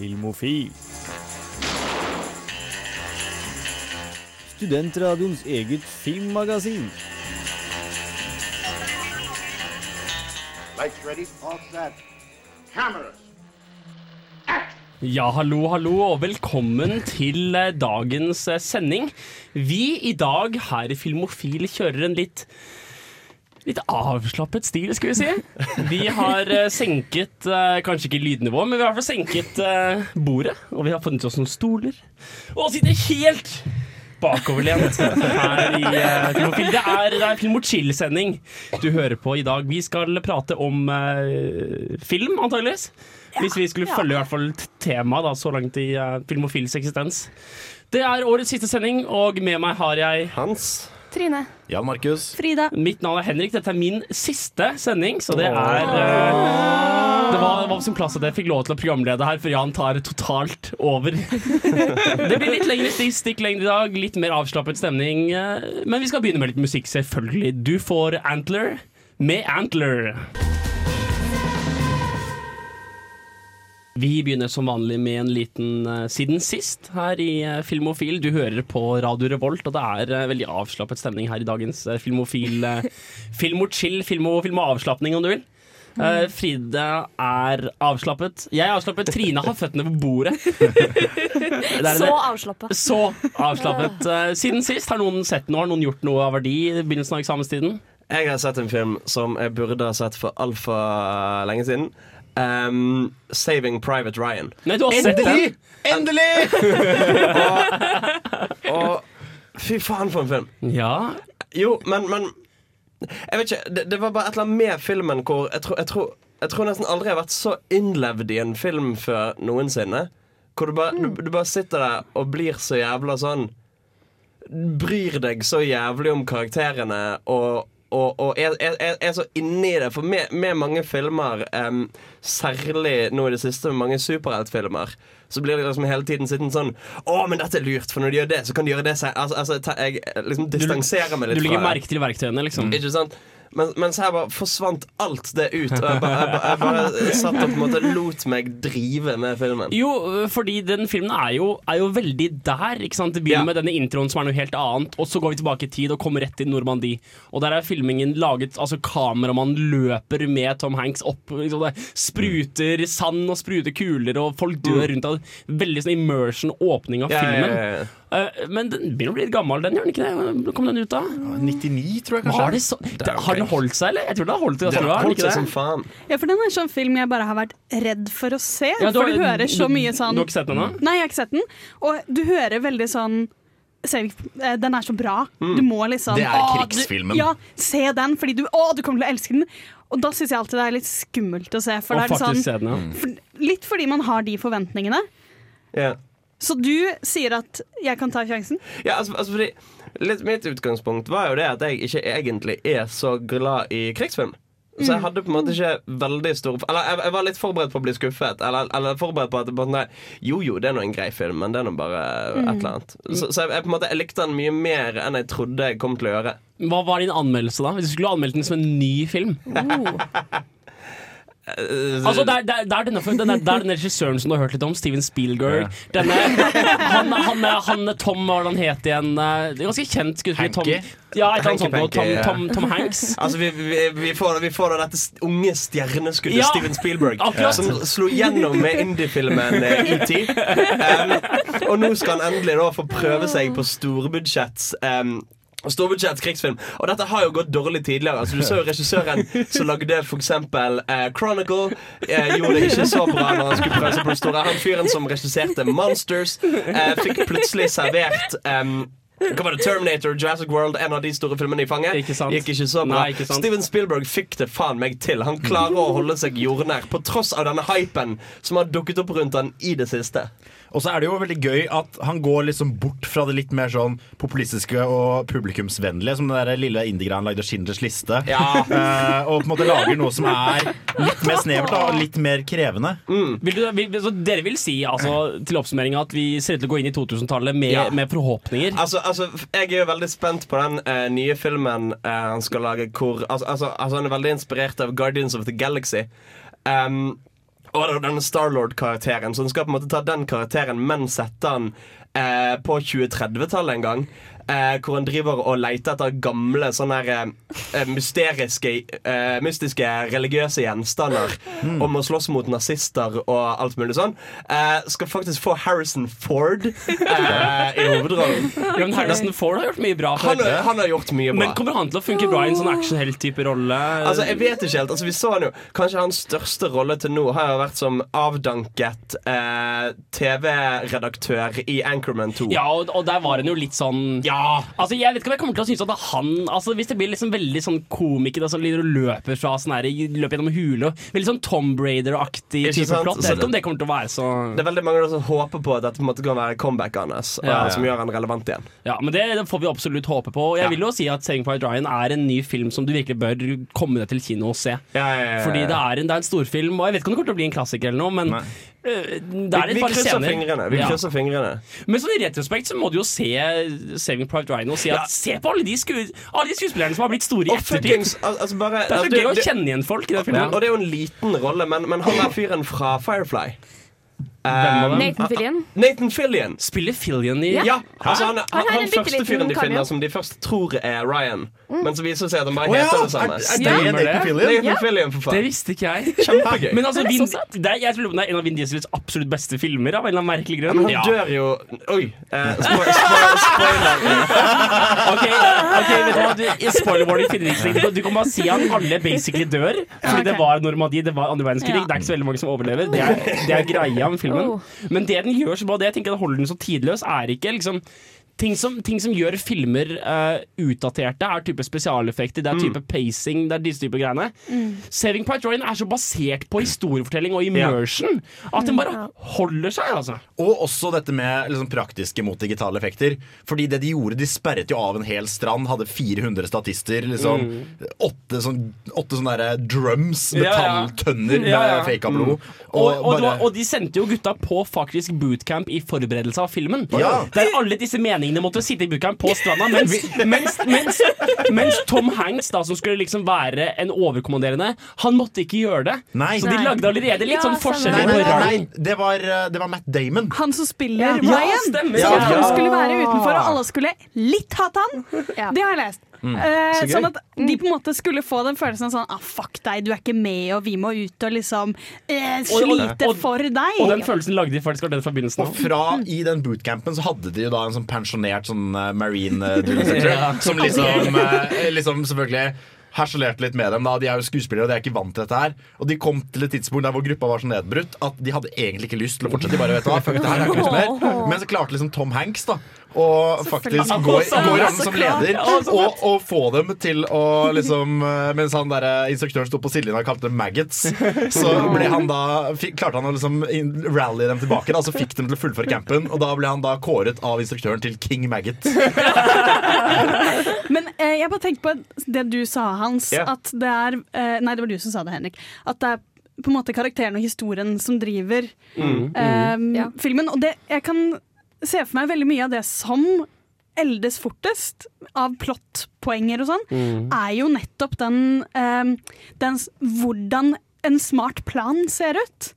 Filmofil. Studentradioens eget filmmagasin. Lights ready, all set. Cameras. Ja, hallo, hallo, og velkommen til eh, dagens eh, sending. Vi i dag her i Filmofil kjører en litt Litt avslappet stil, skal vi si. Vi har eh, senket eh, kanskje ikke lydnivået, men vi har i hvert fall senket eh, bordet. Og vi har funnet oss noen stoler. Og sitter helt bakoverlent her i uh, Filmofil. Det er, det er Film og chill-sending du hører på i dag. Vi skal prate om film, antageligvis. Hvis vi skulle følge i hvert fall temaet så langt i uh, Filmofils eksistens. Det er årets siste sending, og med meg har jeg Hans. Trine. Jan Markus. Frida. Mitt navn er Henrik. Dette er min siste sending, så det er uh, Det var, var på sin plass at jeg fikk lov til å programlede her, for Jan tar totalt over. det blir litt lengre stikk, stikk lengre i dag, litt mer avslappet stemning. eh, men vi skal begynne med litt musikk, selvfølgelig. Du får Antler med Antler. Vi begynner som vanlig med en liten uh, siden sist her i uh, Filmofil. Du hører på Radio Revolt, og det er uh, veldig avslappet stemning her i dagens uh, Filmofil. Uh, film og chill, film og, film og avslapning, om du vil. Eh, Fride er avslappet. Jeg er avslappet. Trine har føttene på bordet. Det er Så avslappet. Så avslappet. Siden sist, har noen sett noe? Har noen gjort noe av verdi i begynnelsen av eksamenstiden? Jeg har sett en film som jeg burde ha sett for altfor lenge siden. Um, 'Saving Private Ryan'. Nei, du har sett den? Endelig! og, og fy faen, for en film. Ja. Jo, men, men Jeg vet ikke, det, det var bare et eller annet med filmen hvor jeg tror, jeg, tro, jeg tror nesten aldri jeg har vært så innlevd i en film før noensinne. Hvor du bare, du, du bare sitter der og blir så jævla sånn Bryr deg så jævlig om karakterene og og, og er, jeg, jeg, er så inni det. For med, med mange filmer, um, særlig nå i det siste med mange superheltfilmer, så blir det liksom hele tiden sittende sånn Å, men dette er lurt, for når de gjør det, så kan de gjøre det seg. Altså, altså, jeg liksom distanserer meg litt legger fra det. merke til verktøyene, liksom. Ikke sant? Men, mens her bare forsvant alt det ut. Og jeg bare, jeg bare, jeg bare satt og på en måte lot meg drive med filmen. Jo, fordi den filmen er jo, er jo veldig der. ikke sant? Det begynner Ja. med denne introen som er noe helt annet, og så går vi tilbake i tid og kommer rett til Normandie. Og der er filmingen laget Altså, kameramannen løper med Tom Hanks opp. Liksom, det spruter sand og spruter kuler, og folk dør rundt av Veldig sånn immersion åpning av Ja, filmen. ja, men den begynner å bli litt gammel, den gjør den ikke det? Hvor kom den ut da? 99, tror jeg kanskje. Var det så, har den holdt seg, eller? Jeg tror den har holdt det Den har holdt ikke seg som faen. Ja, for den er sånn film jeg bare har vært redd for å se. Ja, for du hører så mye sånn Du har ikke sett den ennå? Nei, jeg har ikke sett den. Og du hører veldig sånn eh, Den er så bra. Du må liksom Det er «Å, krigsfilmen». Du, ja, se den, fordi du, å, du kommer til å elske den. Og da syns jeg alltid det er litt skummelt å se. For Og det er faktisk sånn, se den, ja. for, litt fordi man har de forventningene. Ja. Så du sier at jeg kan ta sjansen? Ja, altså, altså fordi litt Mitt utgangspunkt var jo det at jeg ikke egentlig er så glad i krigsfilm. Så jeg hadde på en måte ikke veldig stor Eller jeg, jeg var litt forberedt på å bli skuffet. Eller, eller forberedt på at bare, nei, Jo jo, det er nå en grei film, men det er nå bare et eller annet. Så, så jeg, jeg, på en måte, jeg likte den mye mer enn jeg trodde jeg kom til å gjøre. Hva var din anmeldelse, da? Hvis du skulle anmeldt den som en ny film? Altså, det er, det er, det er denne, den er, det er denne regissøren som du har hørt litt om, Steven Spielberg. Denne, han, han, han Tom, hva var det han het igjen? eh, Det er ganske kjent skuespiller. Tom, ja, et. Hanky noe. Tom, Tom, Tom Hanks. Altså, vi, vi, vi, får, vi får da dette unge stjerneskuddet Ja, Steven Spielberg, akkurat. som slo gjennom med indie-filmen E.T. Um, og nå skal han endelig da få prøve seg på storbudsjetts um, Storbudsjetts krigsfilm. Og dette har jo gått dårlig tidligere. Altså, du så jo regissøren som lagde for eksempel eh, Chronicle. Uh, gjorde det ikke så bra når han skulle prøve seg på det store. Han fyren som regisserte Monsters, uh, fikk plutselig servert um, hva var det, Terminator, Jurassic World, en av de store filmene i fanget. Ikke sant. Gikk ikke så bra. Nei, ikke. Steven Spielberg fikk det faen meg til. Han klarer å holde seg jordnær på tross av denne hypen som har dukket opp rundt han i det siste. Og så er det jo veldig gøy at han går liksom bort fra det litt mer sånn populistiske og publikumsvennlige, som den der lille indie-greia han lagde Schindlers liste. Ja. Uh, og på en måte lager noe som er litt mer snevert og litt mer krevende. Vil du, vil, så dere vil si altså, til oppsummering at vi ser ut til å gå inn i 2000-tallet med, Ja. med forhåpninger? Altså, altså, Jeg er jo veldig spent på den uh, nye filmen uh, han skal lage. Hvor, altså, altså, altså Han er veldig inspirert av Guardians of the Galaxy. Um, Og denne Starlord-karakteren, så den skal på en måte ta den karakteren, men sette den eh, på 2030-tallet en gang. Eh, hvor han driver og leter etter gamle sånne her, eh, mysteriske, eh, mystiske religiøse gjenstander. Om å slåss mot nazister og alt mulig sånn. Eh, skal faktisk få Harrison Ford eh, i hovedrollen. Ja, men Harrison Ford har gjort mye bra. Han, han har gjort mye bra. Men kommer han til å funke bra i en sånn actionhelt-type rolle? Altså, jeg vet ikke helt. Altså, vi så han jo Kanskje hans største rolle til nå har vært som avdanket eh, TV-redaktør i Anchorman 2. Ja, og, og der var han jo litt sånn Ja. Altså, Jeg vet ikke om jeg kommer til å synes at han altså, Hvis det blir liksom veldig sånn komiker som altså, og løper fra sånn her, løper gjennom hule og Veldig sånn Tom Raider-aktig Ikke type plott. Jeg vet ikke om det kommer til å være så Det er veldig mange som håper på at dette på en måte kan være comeback hans, Ja, ja. som gjør han relevant igjen. Ja, men det, det får vi absolutt håpe på. Og jeg vil jo si at Saving Pride Ryan er en ny film som du virkelig bør komme deg til kino og se. Fordi det er, en, det er en storfilm, og jeg vet ikke om det kommer til å bli en klassiker eller noe, men Nei. Det er vi, krysser fingrene. Vi Ja. krysser fingrene. Men sånn i retrospekt så må du jo se Saving Private Ryan og si at se på alle de, sku, alle de skuespillerne som har blitt store i ettertid. al- altså bare, Det er så altså, gøy å kjenne igjen folk i den filmen. og det er jo en liten rolle, men, men han er fyren fra Firefly. Um. Nathan Fillion. Nathan Fillian Spiller Fillion i Ja. Ja, altså han, han, Han er han første fyren de finner, som de først tror er Ryan. Men så viser det seg at han bare ja, heter det er, samme. er det Stemmer det? Nathan Fillion? Nathan Ja. Fillion, for faen. Det visste ikke jeg. Kjempegøy. Men altså, er Vin, det er, jeg tror det er en av Vin Diesels absolutt beste filmer. Av en eller annen merkelig grunn. men han dør jo Oi. Eh, spo spoiler. Ok, ok, vet du hva du, Spoiler warning finner ikke sted. Du kan bare si at alle basically dør. Fordi det var Normandie, det var andre verdenskrig. Ja. Det er ikke så veldig mange som overlever. Det er, det er greia med filmen. Oh. Men det den gjør så bra, det jeg tenker at holder den så tidløs, er ikke liksom Ting som, ting som gjør filmer uh, utdaterte, er type spesialeffekter, det er type pacing, det er disse type greiene. Saving Private Ryan er så basert på historiefortelling og immersion at den bare holder seg, altså. Og også dette med liksom, praktiske mot digitale effekter. Fordi det de gjorde, de sperret jo av en hel strand, hadde 400 statister. Liksom, Åtte, sånn, åtte sånne der drums, Ja, ja. metalltønner Ja, ja. med fake av blod. Og, og, og, bare- og de sendte jo gutta på faktisk bootcamp i forberedelse av filmen. Ja. Der alle disse meningene måtte sitte i bootcamp på stranda, mens, mens, mens, mens Tom Hanks, da, som skulle liksom være en overkommanderende, han måtte ikke gjøre det. Nei. Så de lagde allerede litt Ja, sånn stemmer. forskjell Nei, nei, nei, Det, var, eh, det var Matt Damon. Han som spiller Ja. Ja, Ryan. Så Ja. han skulle være utenfor, og alle skulle litt hate han. Ja. Det har jeg lest. Mm. Eh, Så sånn at de på en måte skulle få den følelsen av sånn ah, Fuck deg, du er ikke med, og vi må ut og liksom eh, slite og- og- for deg. Og den følelsen lagde de faktisk av den forbindelsen. Og fra i den bootcampen så hadde de jo da en sånn pensjonert sånn eh, marine eh, Ja. som liksom, eh, liksom selvfølgelig harselerte litt med dem. da De er jo skuespillere og de er ikke vant til dette her. Og de kom til et tidspunkt der hvor gruppa var så nedbrutt at de hadde egentlig ikke lyst til å fortsette. De bare vet du hva, fuck, det her har ikke lyst mer Men så klarte liksom Tom Hanks da å faktisk gå, gå i rollen som leder og, og få dem til å liksom eh, Mens han der eh, instruktøren sto på sidelinja og kalte dem maggots, så ble han da fikk, klarte han å liksom rally dem tilbake. Da, så fikk dem til å fullføre campen, og da ble han da kåret av instruktøren til King Maggot. Men eh, jeg bare tenkte på det du sa, Hans. Yeah. At det er eh, Nei, det var du som sa det, Henrik. At det er på en måte karakteren og historien som driver eh, Ja. filmen. Og det, jeg kan se for meg veldig mye av det som eldes fortest av plottpoenger og sånn, er jo nettopp den, eh, den Hvordan en smart plan ser ut.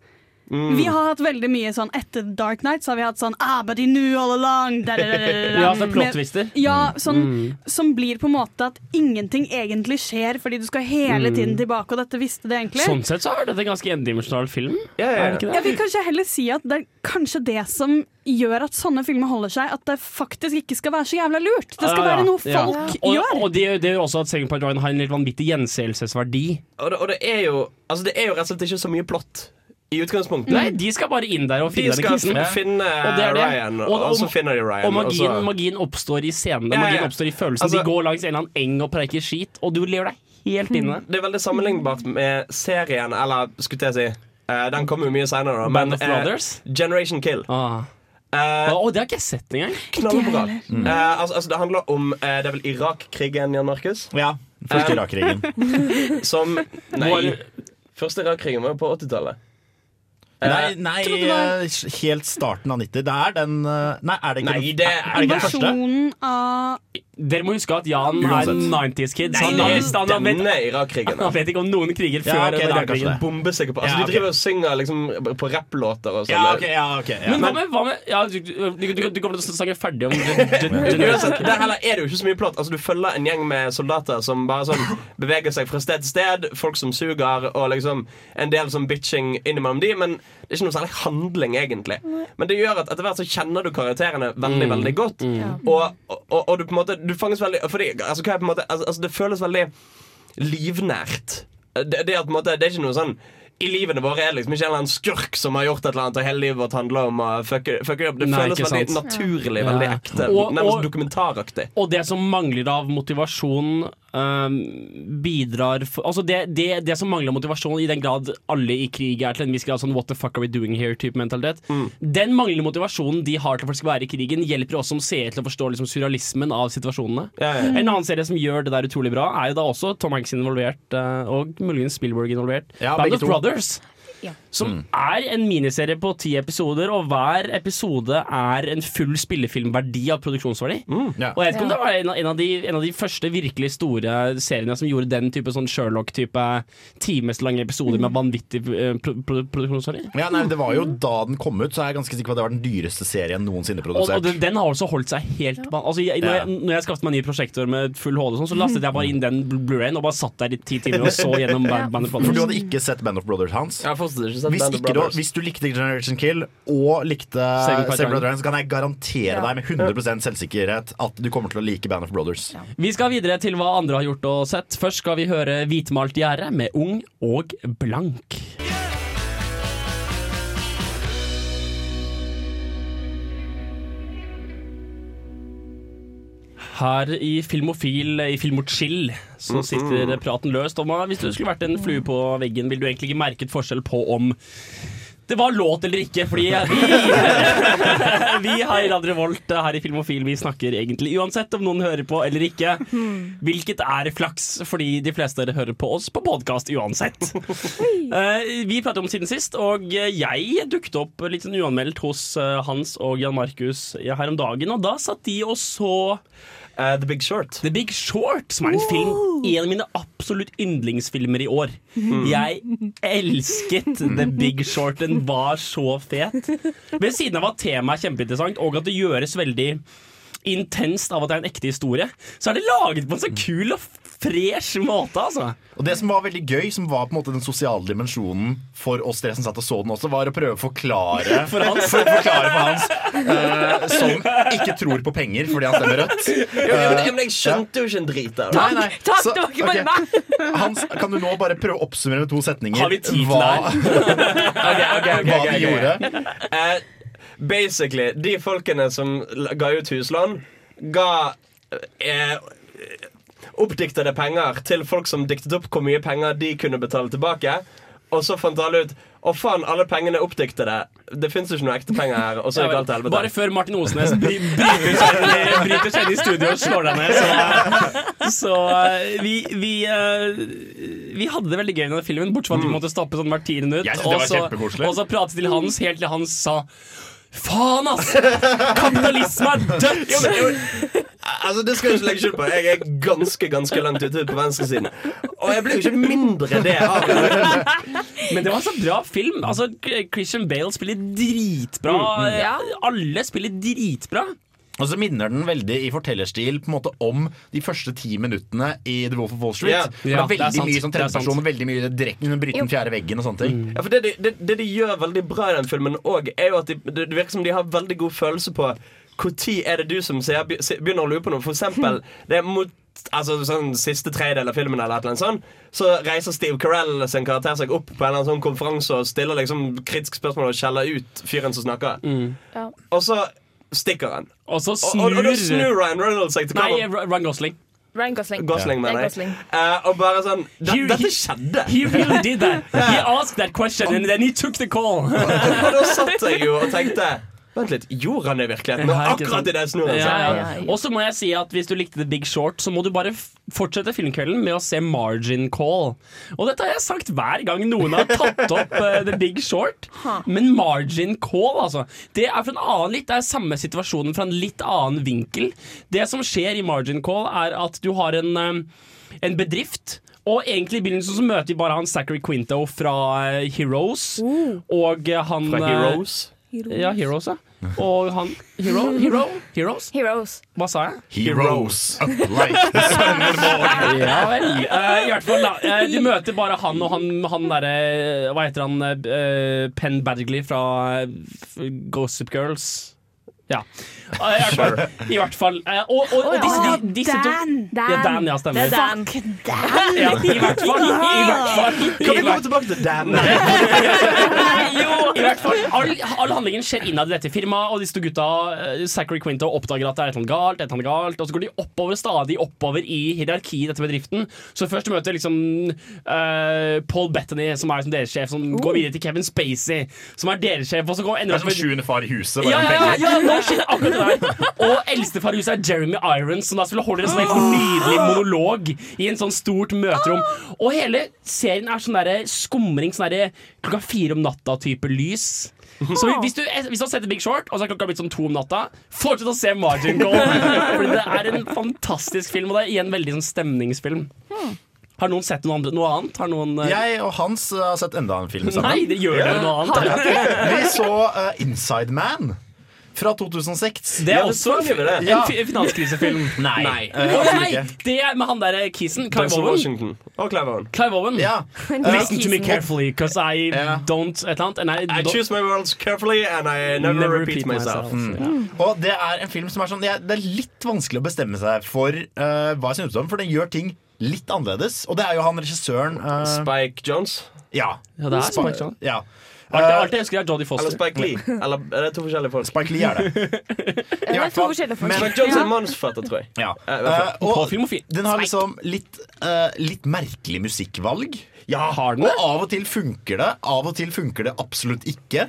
Vi har hatt veldig mye sånn Etter Dark Night så har vi hatt sånn ah, but he knew all along da, da, da, da, da. Ja, sånn plottvister. plot-twister. Ja, sånn, som blir på en måte at ingenting egentlig skjer, fordi du skal hele tiden tilbake, og dette visste det egentlig. Sånn sett så er dette en ganske endimensjonal film. Ja, ja, Er det ja. Jeg vil kanskje heller si at det er kanskje det som gjør at sånne filmer holder seg, at det faktisk ikke skal være så jævla lurt. Det skal Ja, ja. være noe folk Og, gjør. og det, det gjør også at Saving Private Ryan har en litt vanvittig gjenseelsesverdi. Og, det, og det er jo Altså det er jo rett og slett ikke så mye plott i utgangspunktet. Nei, de skal bare inn der og De finne skal den kisen. finne Og det er det. Ryan, og, Og- og- så finner de Ryan. Og magien, så- magien oppstår i scenen. Ja, ja. Magien oppstår i følelsen. Altså- de går langs en eller annen eng og preiker skit, og du lever deg helt inne. Det er veldig sammenlignbart med serien, eller skulle jeg si uh, Den kommer jo mye seinere. Band men, of eh, Brothers. Generation Kill. Ah. Uh, oh, det har ikke jeg sett engang. knallbra. Mm. Uh, altså, altså, det handler om uh, Det er vel Irak-krigen, Jan Markus? Ja, Første Irak-krigen. Som Nei. Første Irak-krigen var jo på 80-tallet. Nei, nei var- eh, helt starten av 90. Det er den eh, Nei, er det ikke Nei, det er, er det ikke den første? Invasjonen av Dere må huske at Jan er Uansett. 90s-kid. Så Nei, han, han, vet, denne Irak-krigen. han vet ikke om noen kriger før Ja, ok, da er det Irak-krigen. Bombesikker på Altså, Ja, De driver og synger liksom på rapplåter og sånn. Ja, okay, ja, okay, ja. Men hva med, hva med ja, du, du, du, du kommer til å snakke ferdig om Uansett, Der heller er det jo ikke så mye plott. Altså, du følger en gjeng med soldater som bare sånn beveger seg fra sted til sted. Folk som suger, og liksom en del sånn bitching innimellom de. Men det er ikke noe særlig handling, egentlig. Men det gjør at etter hvert så kjenner du karakterene veldig, veldig godt. Og, og, og du på en måte Du fanges veldig Fordi, altså, måte altså, altså, Det føles veldig livnært. Det, det, er på en måte, det er ikke noe sånn i livene våre er liksom ikke en skurk som har gjort et eller annet, og hele livet vårt handler om å fucke, fucke opp. Det Nei, føles veldig sant. naturlig, veldig Ja. ekte. Og- og- Nærmest dokumentaraktig. Og det som mangler av motivasjon um, bidrar for, Altså det, det, det som mangler motivasjon, i den grad alle i krig er til en viss grad sånn what the fuck are we doing here-type mentalitet, den manglende motivasjonen de har til å faktisk være i krigen, hjelper oss som seere til å forstå liksom, surrealismen av situasjonene. Ja, ja. En annen serie som gjør det der utrolig bra, er jo da også Tom Hanks involvert, øh, og muligens Spielberg involvert. Ja, Band of to. Brothers. Ja. Som er en miniserie på ti episoder, og hver episode er en full spillefilmverdi av produksjonsverdi. Ja. Og jeg vet ikke om det var en av, en, av de, en av de første virkelig store seriene som gjorde den type sånn Sherlock-type timeslange episoder med vanvittig eh, pro pro produksjonsverdi. Ja, nei, det var jo Da den kom ut, så er jeg ganske sikker på at det var den dyreste serien noensinne produsert. og den, den har også holdt seg helt altså, jeg, når, jeg, når jeg skaffet meg en ny prosjektor med full HD, sånn, så lastet jeg bare inn den Blu-rayen og bare satt der i ti timer og så gjennom Band Band of For du hadde ikke sett Band of Brothers, Hans? Jeg har Hvis, ikke du, hvis du likte Generation Kill og likte Saving Pride så kan jeg garantere Ja. deg med 100% selvsikkerhet at du kommer til å like Band of Brothers. Vi skal videre til hva andre har gjort og sett. Først skal vi høre Hvitmalt gjerde med Ung og blank. Her i Filmofil, i Filmochill, så sitter praten løst. Om, hvis du skulle vært en flue på veggen, ville du egentlig ikke merket forskjell på om det var låt eller ikke, fordi vi, vi har i Radio Revolt her i Filmofil Vi snakker egentlig uansett om noen hører på eller ikke. Hvilket er flaks, fordi de fleste av dere hører på oss på podkast uansett. Eh, vi pratet om siden sist, og jeg dukket opp litt sånn uanmeldt hos eh, Hans og Jan Markus her om dagen, og da satt de og så Eh, The Big Short. The Big Short, som er en film En av mine absolutt yndlingsfilmer i år. Jeg elsket The Big Short. Den var så fet. Ved siden av at temaet er kjempeinteressant, og at det gjøres veldig intenst av at det er en ekte historie, så er det laget på en så kul og fresh måte, altså. Og det som var veldig gøy, som var på en måte den sosiale dimensjonen for oss dere som satt og så den også, var å prøve å forklare For Hans. for, forklare for Hans uh, som ikke tror på penger fordi han stemmer rødt. Uh, ja, men, men jeg skjønte jo ikke en drit av det. Nei, nei. Takk, Så, det var ikke bare meg! Hans, kan du nå bare prøve å oppsummere med to setninger Har vi tid til hva, okay, okay, okay, hva ok. gjorde? Uh, basically, de folkene som ga ut huslån, ga eh, oppdiktede penger til folk som diktet opp hvor mye penger de kunne betale tilbake. Og så fant alle ut Å faen, alle pengene er oppdiktede. Det fins ikke noe ekte penger her. Og så gikk alt til Bare før Martin Osnes bry- bryter seg inn i- studio og slår deg ned. Så, så eh, vi, vi, eh, vi hadde det veldig gøy i den filmen, bortsett fra at vi måtte stoppe sånn hvert tiende minutt. Og så-. Og så prate til Hans helt til Hans sa Faen, ass! Kapitalisme er dødt! Altså, det skal jeg ikke legge skjul på. Jeg er ganske ganske langt ute på venstresiden. Og jeg blir jo ikke mindre det av. Men det var så bra film. Altså, Christian Bale spiller dritbra. Ja. Alle spiller dritbra. Og så minner den veldig i fortellerstil på en måte om de første ti minuttene i The Wolf of Wall Street. Ja. For det er er det er veldig mye sånn er veldig mye direkte bryte den fjerde veggen og sånne ting. Ja, for det, de- det, det de gjør veldig bra i den filmen òg, er jo at de, det det virker som de har veldig god følelse på når er det du som ser, begynner å lure på noe. For eksempel det er mot Altså sånn Siste tredjedel av filmen, eller noe sånt så reiser Steve Carell sin karakter seg opp på en eller annen sånn konferanse og stiller liksom kritiske spørsmål og skjeller ut fyren som snakker. Ja. Og så stikker han. Og så Og, og, og da snur snur Ryan Reynolds seg til Nei. Ryan Gosling. Ryan Gosling. Gosling, yeah. mener jeg. Eh, og bare sånn "Det- He- Dette skjedde! He really did that. He asked that question and then he took the call. Og da satt jeg jo og tenkte Vent litt, gjorde han det i virkeligheten? Ja, Akkurat i det snurren. Ja, ja. Og så må jeg si at hvis du likte The Big Short, så må du bare fortsette filmkvelden med å se Margin Call. Og dette har jeg sagt hver gang noen har tatt opp uh, The Big Short. Men Margin Call, altså. Det er fra en annen litt, det er samme situasjonen fra en litt annen vinkel. Det som skjer i Margin Call, er at du har en, eh, en bedrift. Og egentlig i begynnelsen så møter vi bare han Zachary Quinto fra eh, Heroes. Og eh, han Fra eh, Heroes. Ja, Heroes, ja. Og han Hero? Hero? Heroes? Heroes. Hva sa jeg? Heroes. Like the sun and morning. Ja vel. Uh, I hvert fall, da. De du møter bare han og han, han derre Hva heter han? Uh, Penn Badgley fra eh, Gossip Girls. Ja. I hvert fall. I hvert fall. Eh, og, og, og disse, de, disse to Dan! Dan. Ja, Dan, ja, stemmer. Det er Dan. Ja, I hvert fall. I hvert fall. Kan vi komme tilbake til Dan? I hvert fall, all, all handlingen skjer innad i dette firmaet, og disse to gutta, eh, Zachary Quinto, oppdager at det er et eller annet galt, et eller annet galt, og så går de oppover stadig oppover i hierarkiet i dette bedriften. Så først du møter liksom uh, Paul Bettany, som er liksom deres sjef, som går videre til Kevin Spacey, som er deres sjef, og så går ender Det er som sjuende far i huset. ja, Bare ja, ja, ja, nå skjer det akkurat der. Og eldstefar i huset er Jeremy Irons, som da skulle holde en sånn helt nydelig monolog i en sånn stort møterom. Og hele serien er sånn derre skumring, sånn derre klokka fire om natta-type lys. Så hvis du, hvis du har sett Big Short, og så er klokka blitt sånn to om natta, fortsett å se Margin Goal. Fordi det er en fantastisk film, og det er igjen veldig sånn stemningsfilm. Har noen sett noe, andre, noe annet? Har noen uh... Jeg og Hans uh, har sett enda en film sammen. Nei, det gjør dere noe annet. Vi så uh, Inside Man fra 2006. Det er også en, selvfølgelig en finanskrisefilm. Nei. Nei. Eh, nei, det er med han der Kisen. Clive Owen. Washington. Og Clive Owen. Clive Owen. Ja. Listen to me carefully, because I yeah. don't Et eller annet. I, I choose my words carefully, and I never, repeat, myself. Ja. Og det er en film som er sånn Det er, det er litt vanskelig å bestemme seg for uh, hva jeg synes om, for den gjør ting litt annerledes. Og det er jo han regissøren uh, Spike Jones. Ja. Ja, det er Spike Jonze. ja. Alt, Eh, jeg husker, er Jodie Eller Spike Lee. Eller er det to forskjellige folk? Spike Lee er det. Det er to forskjellige folk. Men- Spike Jones er manusforfatter, tror jeg. Ja. Eh, hvert fall. Eh, og den har liksom litt, eh, litt merkelig musikkvalg. Ja, har den Og av og til funker det, av og til funker det absolutt ikke.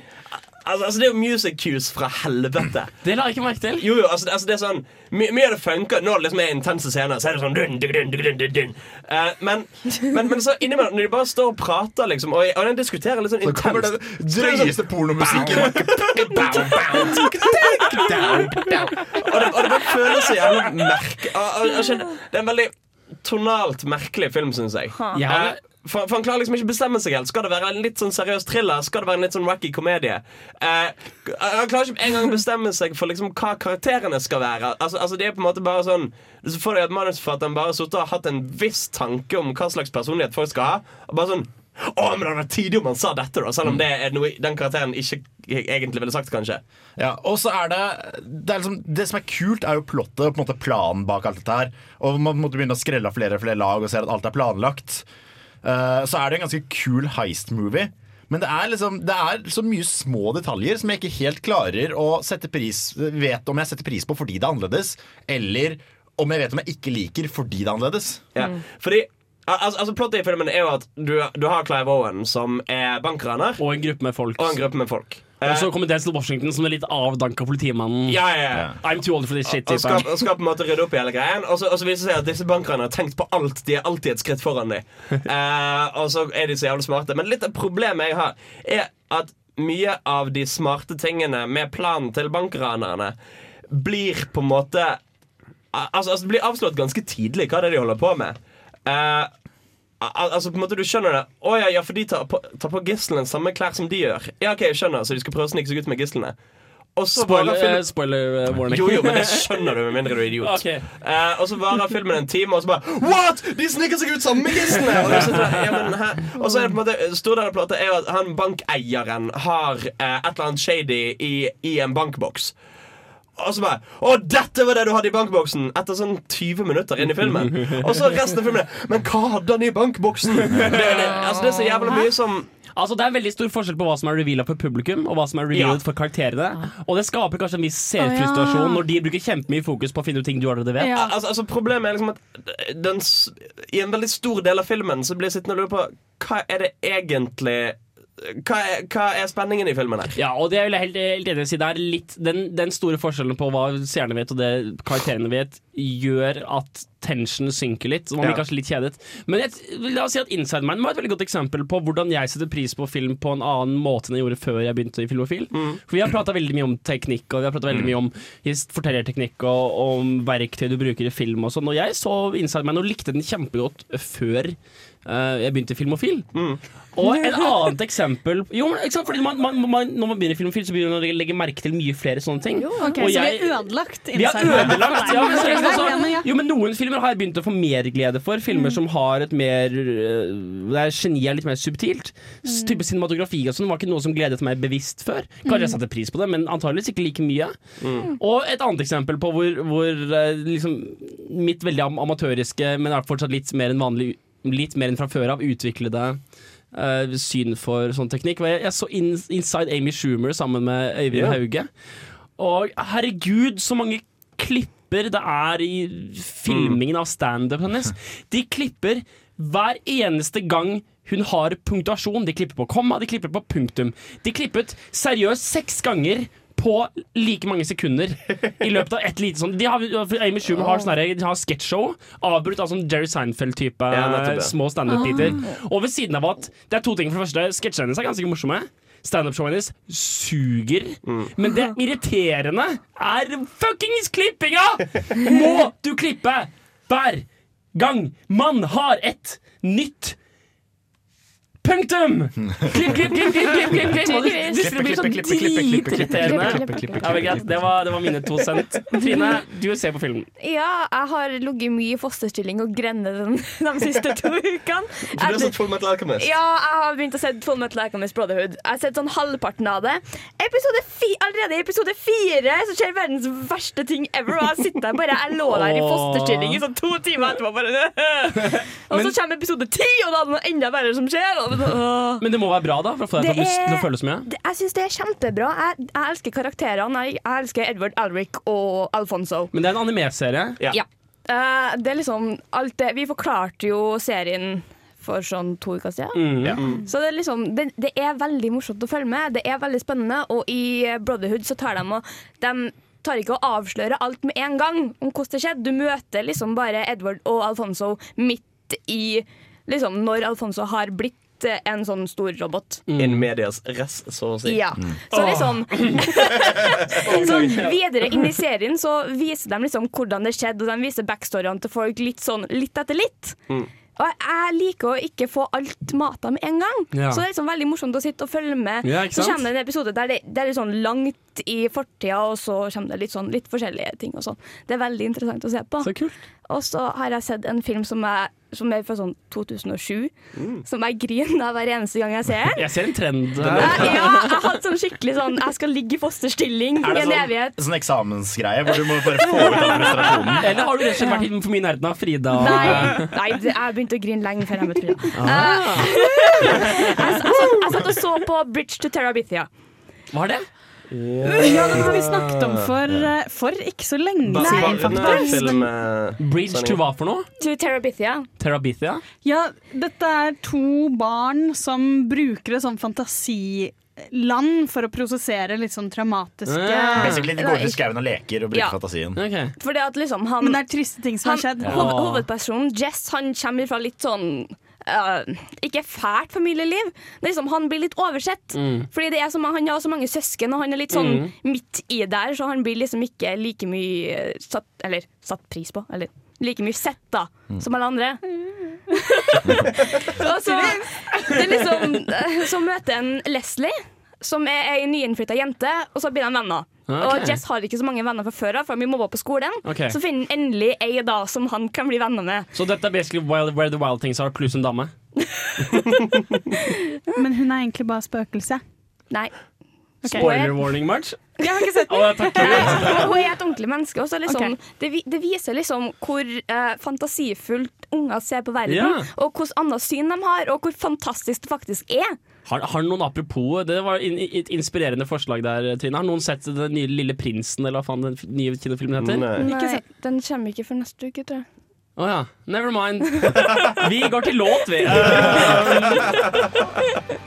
Altså, altså, det er jo music cues fra helvete. Det la jeg ikke merke til. Jo, jo, altså, altså det er sånn my Mye av det funker når det liksom er intense scener. Så er det sånn dun, dun, dun, dun, dun, dun. Eh, men, men, men så innimellom, når de bare står og prater, liksom, og, og den diskuterer litt sånn Så kommer den det sånn- drøyeste pornomusikken. og, det, og det bare føles så jævla merke og, og, og, skjønner, Det er en veldig tonalt merkelig film, syns jeg. Ja, Eh, for, for Han klarer liksom ikke bestemme seg helt. Skal det være en litt sånn seriøs thriller? Skal det være en litt sånn wacky komedie? Eh, han klarer ikke engang å bestemme seg for liksom hva karakterene skal være. Altså, altså det er på en måte bare sånn Så får du at manusforfatteren bare har sittet og hatt en viss tanke om hva slags personlighet folk skal ha. Og bare sånn å, men Det hadde vært tidlig om han sa dette, da selv om det er noe den karakteren ikke egentlig ville sagt. kanskje Ja, og så er det det, er liksom, det som er kult, er jo plottet og på en måte planen bak alt dette her. Og man måtte begynne å skrelle av flere flere lag og se at alt er planlagt. Eh, så er det en ganske kul heist-movie. Men det er, liksom, det er så mye små detaljer som jeg ikke helt klarer å sette pris vet om jeg setter pris på fordi det er annerledes, eller om jeg vet om jeg ikke liker fordi det er annerledes. Ja. Fordi altså, altså Plottet i filmen er jo at du, du har Clive Owen, som er bankraner, Og en gruppe med folk. og en gruppe med folk. Og så Eh, kommer Denzel Washington som den litt avdanka politimannen. ja, ja, ja. I'm too old for this shit. Og skal, og skal på en måte rydde opp i hele greien. Og så, og så viser det seg at disse bankerne har tenkt på alt. De er alltid et skritt foran dem. uh, og så er de så jævlig smarte. Men litt av problemet jeg har, er at mye av de smarte tingene med planen til bankranerne blir på en måte Altså, altså Det blir avslått ganske tidlig hva det er de holder på med. Eh, al altså på en måte Du skjønner det. Å ja, ja, for de tar på, tar på gislene samme klær som de gjør. Ja, ok, jeg skjønner Så de skal prøve å snike seg ut med gislene. Spoiler, filmen- eh, spoiler eh, warning. jo, jo, men det skjønner du med mindre du er idiot. Ok. Eh, og så varer filmen en time, og så bare What?! De sniker seg ut sammen med gislene! Og, så ja, og så er det på en måte Stor del av plata er at han bankeieren har eh, et eller annet shady i, i en bankboks. Og så bare Å, dette var det du hadde i bankboksen! Etter sånn 20 minutter inn i filmen. Og så resten av filmen Men hva hadde han i bankboksen? Det, det, altså, det er så jævla mye som Altså, det er veldig stor forskjell på hva som er reveala for publikum, og hva som er revealet for karakterene. Og det skaper kanskje en viss selvfrustrasjon når de bruker kjempemye fokus på å finne ut ting du allerede vet. Ja. Altså, altså Problemet er liksom at den, s- i en veldig stor del av filmen så blir jeg sittende og lure på hva er det egentlig hva er, hva er spenningen i filmen her? Ja, og det er jeg helt, helt enig si. Det er litt den, den store forskjellen på hva seerne vet og det karakterene vet, gjør at tension synker litt. Så man blir Ja. kanskje litt kjedet. Men jeg, la oss si at Inside Man var et veldig godt eksempel på hvordan jeg setter pris på film på en annen måte enn jeg gjorde før jeg begynte i Filmofil. For vi har prata veldig mye om teknikk, og vi har prata veldig mye om fortellerteknikk og, om verktøy du bruker i film og sånn. Og jeg så Inside Man og likte den kjempegodt før jeg begynte i Filmofil. Og et annet eksempel Jo, men ikke sant? Fordi man, man, man, Når man begynner i Filmofil, så begynner man å legge merke til mye flere sånne ting. Ok, Og så jeg- vi har ødelagt vi har ødelagt ja, men Ja, ja, altså. Jo, men Noen filmer har jeg begynt å få mer glede for. Filmer som har et mer øh, Der geniet er litt mer subtilt. S- Type Cinematografi og sånn var ikke noe som gledet meg bevisst før. Kanskje jeg satte pris på det, men antageligvis ikke like mye. Og et annet eksempel på hvor, hvor øh, liksom mitt veldig am amatøriske, men er fortsatt litt mer enn vanlig Litt mer enn fra før av utviklede uh, syn for sånn teknikk. Jeg, jeg så in, Inside Amy Schumer sammen med Øyvind yeah. Hauge. Og herregud, så mange klipper det er i filmingen av standup hennes. De klipper hver eneste gang hun har punktasjon. De klipper på komma, de klipper på punktum. De klippet seriøst seks ganger på like mange sekunder i løpet av et lite sånn de har, Amy Schumer har, sånn her- de har sketsjshow, avbrutt av sånn Jerry Seinfeld-type Ja, små standup-biter. Og ved siden av at Det er to ting. For det første, sketsjene hennes er ganske morsomme. Standup-showet hennes suger. Men det irriterende er fuckings klippinga! Må du klippe hver gang man har et nytt Punktum! Klipp, klipp, klipp, klipp, klipp, klipp, klipp. Klipp, det- klipp, klipp, blir så dritirriterende. Ja, men greit. Det var, mine to cent. Trine, du ser på filmen. Ja, jeg har ligget mye i fosterstilling og grenet den de siste to ukene. Du har sett Full Metal Alchemist? Ja, jeg har begynt å se Full Metal Alchemist Brotherhood. Jeg har sett sånn halvparten av det. Allerede i episode fire så skjer verdens verste ting ever. Og jeg sitter der bare Jeg lå der i fosterstilling i sånn to timer etterpå. Bare, og så kommer episode ti, og da er det noe enda verre som skjer. Og. Men det må være bra, da, for å få deg til å, lyst til å føle så mye. Det- Jeg syns det er kjempebra. Jeg, jeg elsker karakterene. Jeg, jeg elsker Edward Alric og Alfonso. Men det er en animeserie. Ja. Ja. Uh, det er liksom alt det Vi forklarte jo serien for sånn to uker siden. Mm. Så det er liksom det, det er veldig morsomt å følge med. Det er veldig spennende. Og i Brotherhood så tar de og De tar ikke å avsløre alt med en gang om hvordan det skjedde. Du møter liksom bare Edward og Alfonso midt i liksom når Alfonso har blitt eh, en sånn stor robot. In medias res, så å si. Ja. Så liksom Så videre inn i serien så viser de liksom hvordan det skjedde, og de viser backstoryene til folk litt sånn litt etter litt. Og jeg liker å ikke få alt mata med en gang. Ja. Så det er liksom veldig morsomt å sitte og følge med. Ja, så kommer det en episode der det, det er litt sånn langt i fortida, og så kommer det litt, sånn, litt forskjellige ting. og sånn. Det er veldig interessant å se på. Så kult. Og så har jeg sett en film som er, som er fra sånn 2007, som jeg griner hver eneste gang jeg ser den. Jeg ser en trend. Ja, ja, jeg har hatt sånn skikkelig sånn Jeg skal ligge i fosterstilling Er i det en sånn, evighet. sånn eksamensgreie hvor du må bare få ut administrasjonen? Eller har du rett og slett vært for mye i nærheten av Frida? og- Nei, nei det- jeg begynte å grine lenge før jeg møtte Frida. Eh, jeg, jeg, jeg, jeg satt og så på Bridge to Terabithia. Hva er det? Ja, den har vi snakket om for, eh, for ikke så lenge siden, nei, faktisk. film, eh, Bridge to hva for noe? To Terabithia. Terabithia? Ja, dette er to barn som bruker det som fantasi fantasiland for å prosessere litt sånn traumatiske yeah. Basically, De går ut i skauen og leker og bruker Ja. fantasien. Okay. Fordi at liksom han, Men det er triste ting som har skjedd. hoved, Hovedpersonen, Jess, han kommer fra litt sånn eh, ikke fælt familieliv. Det er liksom, han blir litt oversett. Fordi det er så, Han har så mange søsken, og han er litt sånn midt i der, så han blir liksom ikke like mye eh, satt, eller, satt pris på. Eller like mye sett, da, som alle andre. og så, det er liksom, eh, så møter en Leslie, som er ei nyinnflytta jente, og så blir de venner. Ok. Og Jess har ikke så mange venner fra før av, for de mobba på skolen. Okay. Så finner han endelig ei da som han kan bli venner med. Så dette er basically wild, Where the Wild Things Are pluss en dame? Men hun er egentlig bare spøkelse. Nei. Spoiler warning, March. Jeg har ikke sett Å, takk. Hun er et ordentlig menneske. Også, liksom, det, det viser liksom hvor eh, fantasifullt unger ser på verden, yeah. og hvilket annet syn de har, og hvor fantastisk det faktisk er. Har, har noen apropos Det var in, et inspirerende forslag der, Trine. Har noen sett den nye Lille prinsen, eller hva faen den nye kinofilmen heter? Nei. Ikke Nei, sett. den kommer ikke før neste uke, tror jeg. Å ja. Never mind. Vi går til låt, vi.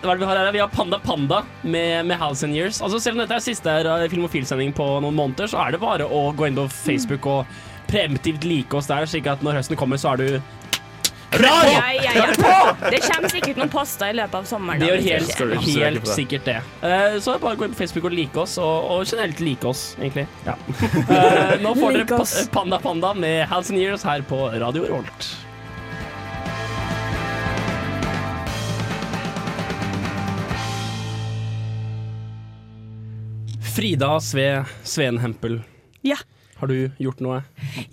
Hva er det vi har her? Vi har Panda Panda med, med House and Years. Altså Selv om dette er siste Filmofil-sending på noen måneder, så er det bare å gå inn på Facebook og preemptivt like oss der, slik at når høsten kommer, så er du klar! Ja, ja, ja. Det kommer sikkert noen poster i løpet av sommeren. Det gjør helt, helt det. sikkert det. Uh, så bare gå inn på Facebook og like oss, og, og generelt like oss, egentlig. Ja. Uh, nå får dere pa. Panda Panda med House and Years her på Radio Rolt. Frida Sve Sveen Hempel, Ja. Har du gjort noe?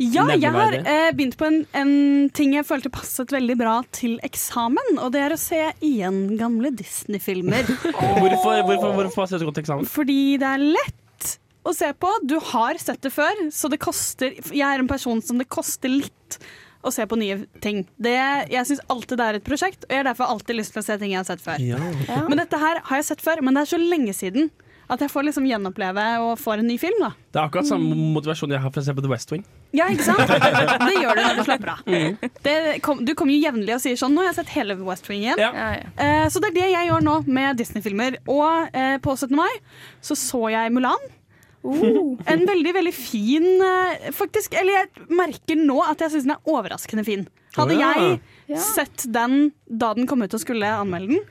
Ja, jeg har eh, begynt på en, en ting jeg følte passet veldig bra til eksamen, og det er å se igjen gamle Disney-filmer. Hvorfor, hvorfor, hvorfor passer det så godt til eksamen? Fordi det er lett å se på. Du har sett det før, så det koster Jeg er en person som det koster litt å se på nye ting. Det, jeg syns alltid det er et prosjekt, og jeg har derfor alltid lyst til å se ting jeg har sett før. Men dette her har jeg sett før, men det er så lenge siden at jeg får liksom gjenoppleve og får en ny film. da Det er akkurat samme motivasjon jeg har for å se på The West Wing. Ja, ikke sant? Det gjør du når du slapper av. Det kom, du kommer jo jevnlig og sier sånn 'Nå har jeg sett hele West Wing igjen'. Ja. Ja, ja. Eh, så det er det jeg gjør nå med Disney-filmer. Og eh, på 17. mai så så jeg Mulan. En veldig, veldig fin eh, Faktisk, eller jeg merker nå at jeg syns den er overraskende fin. Hadde jeg sett den da den kom ut og skulle anmelde den,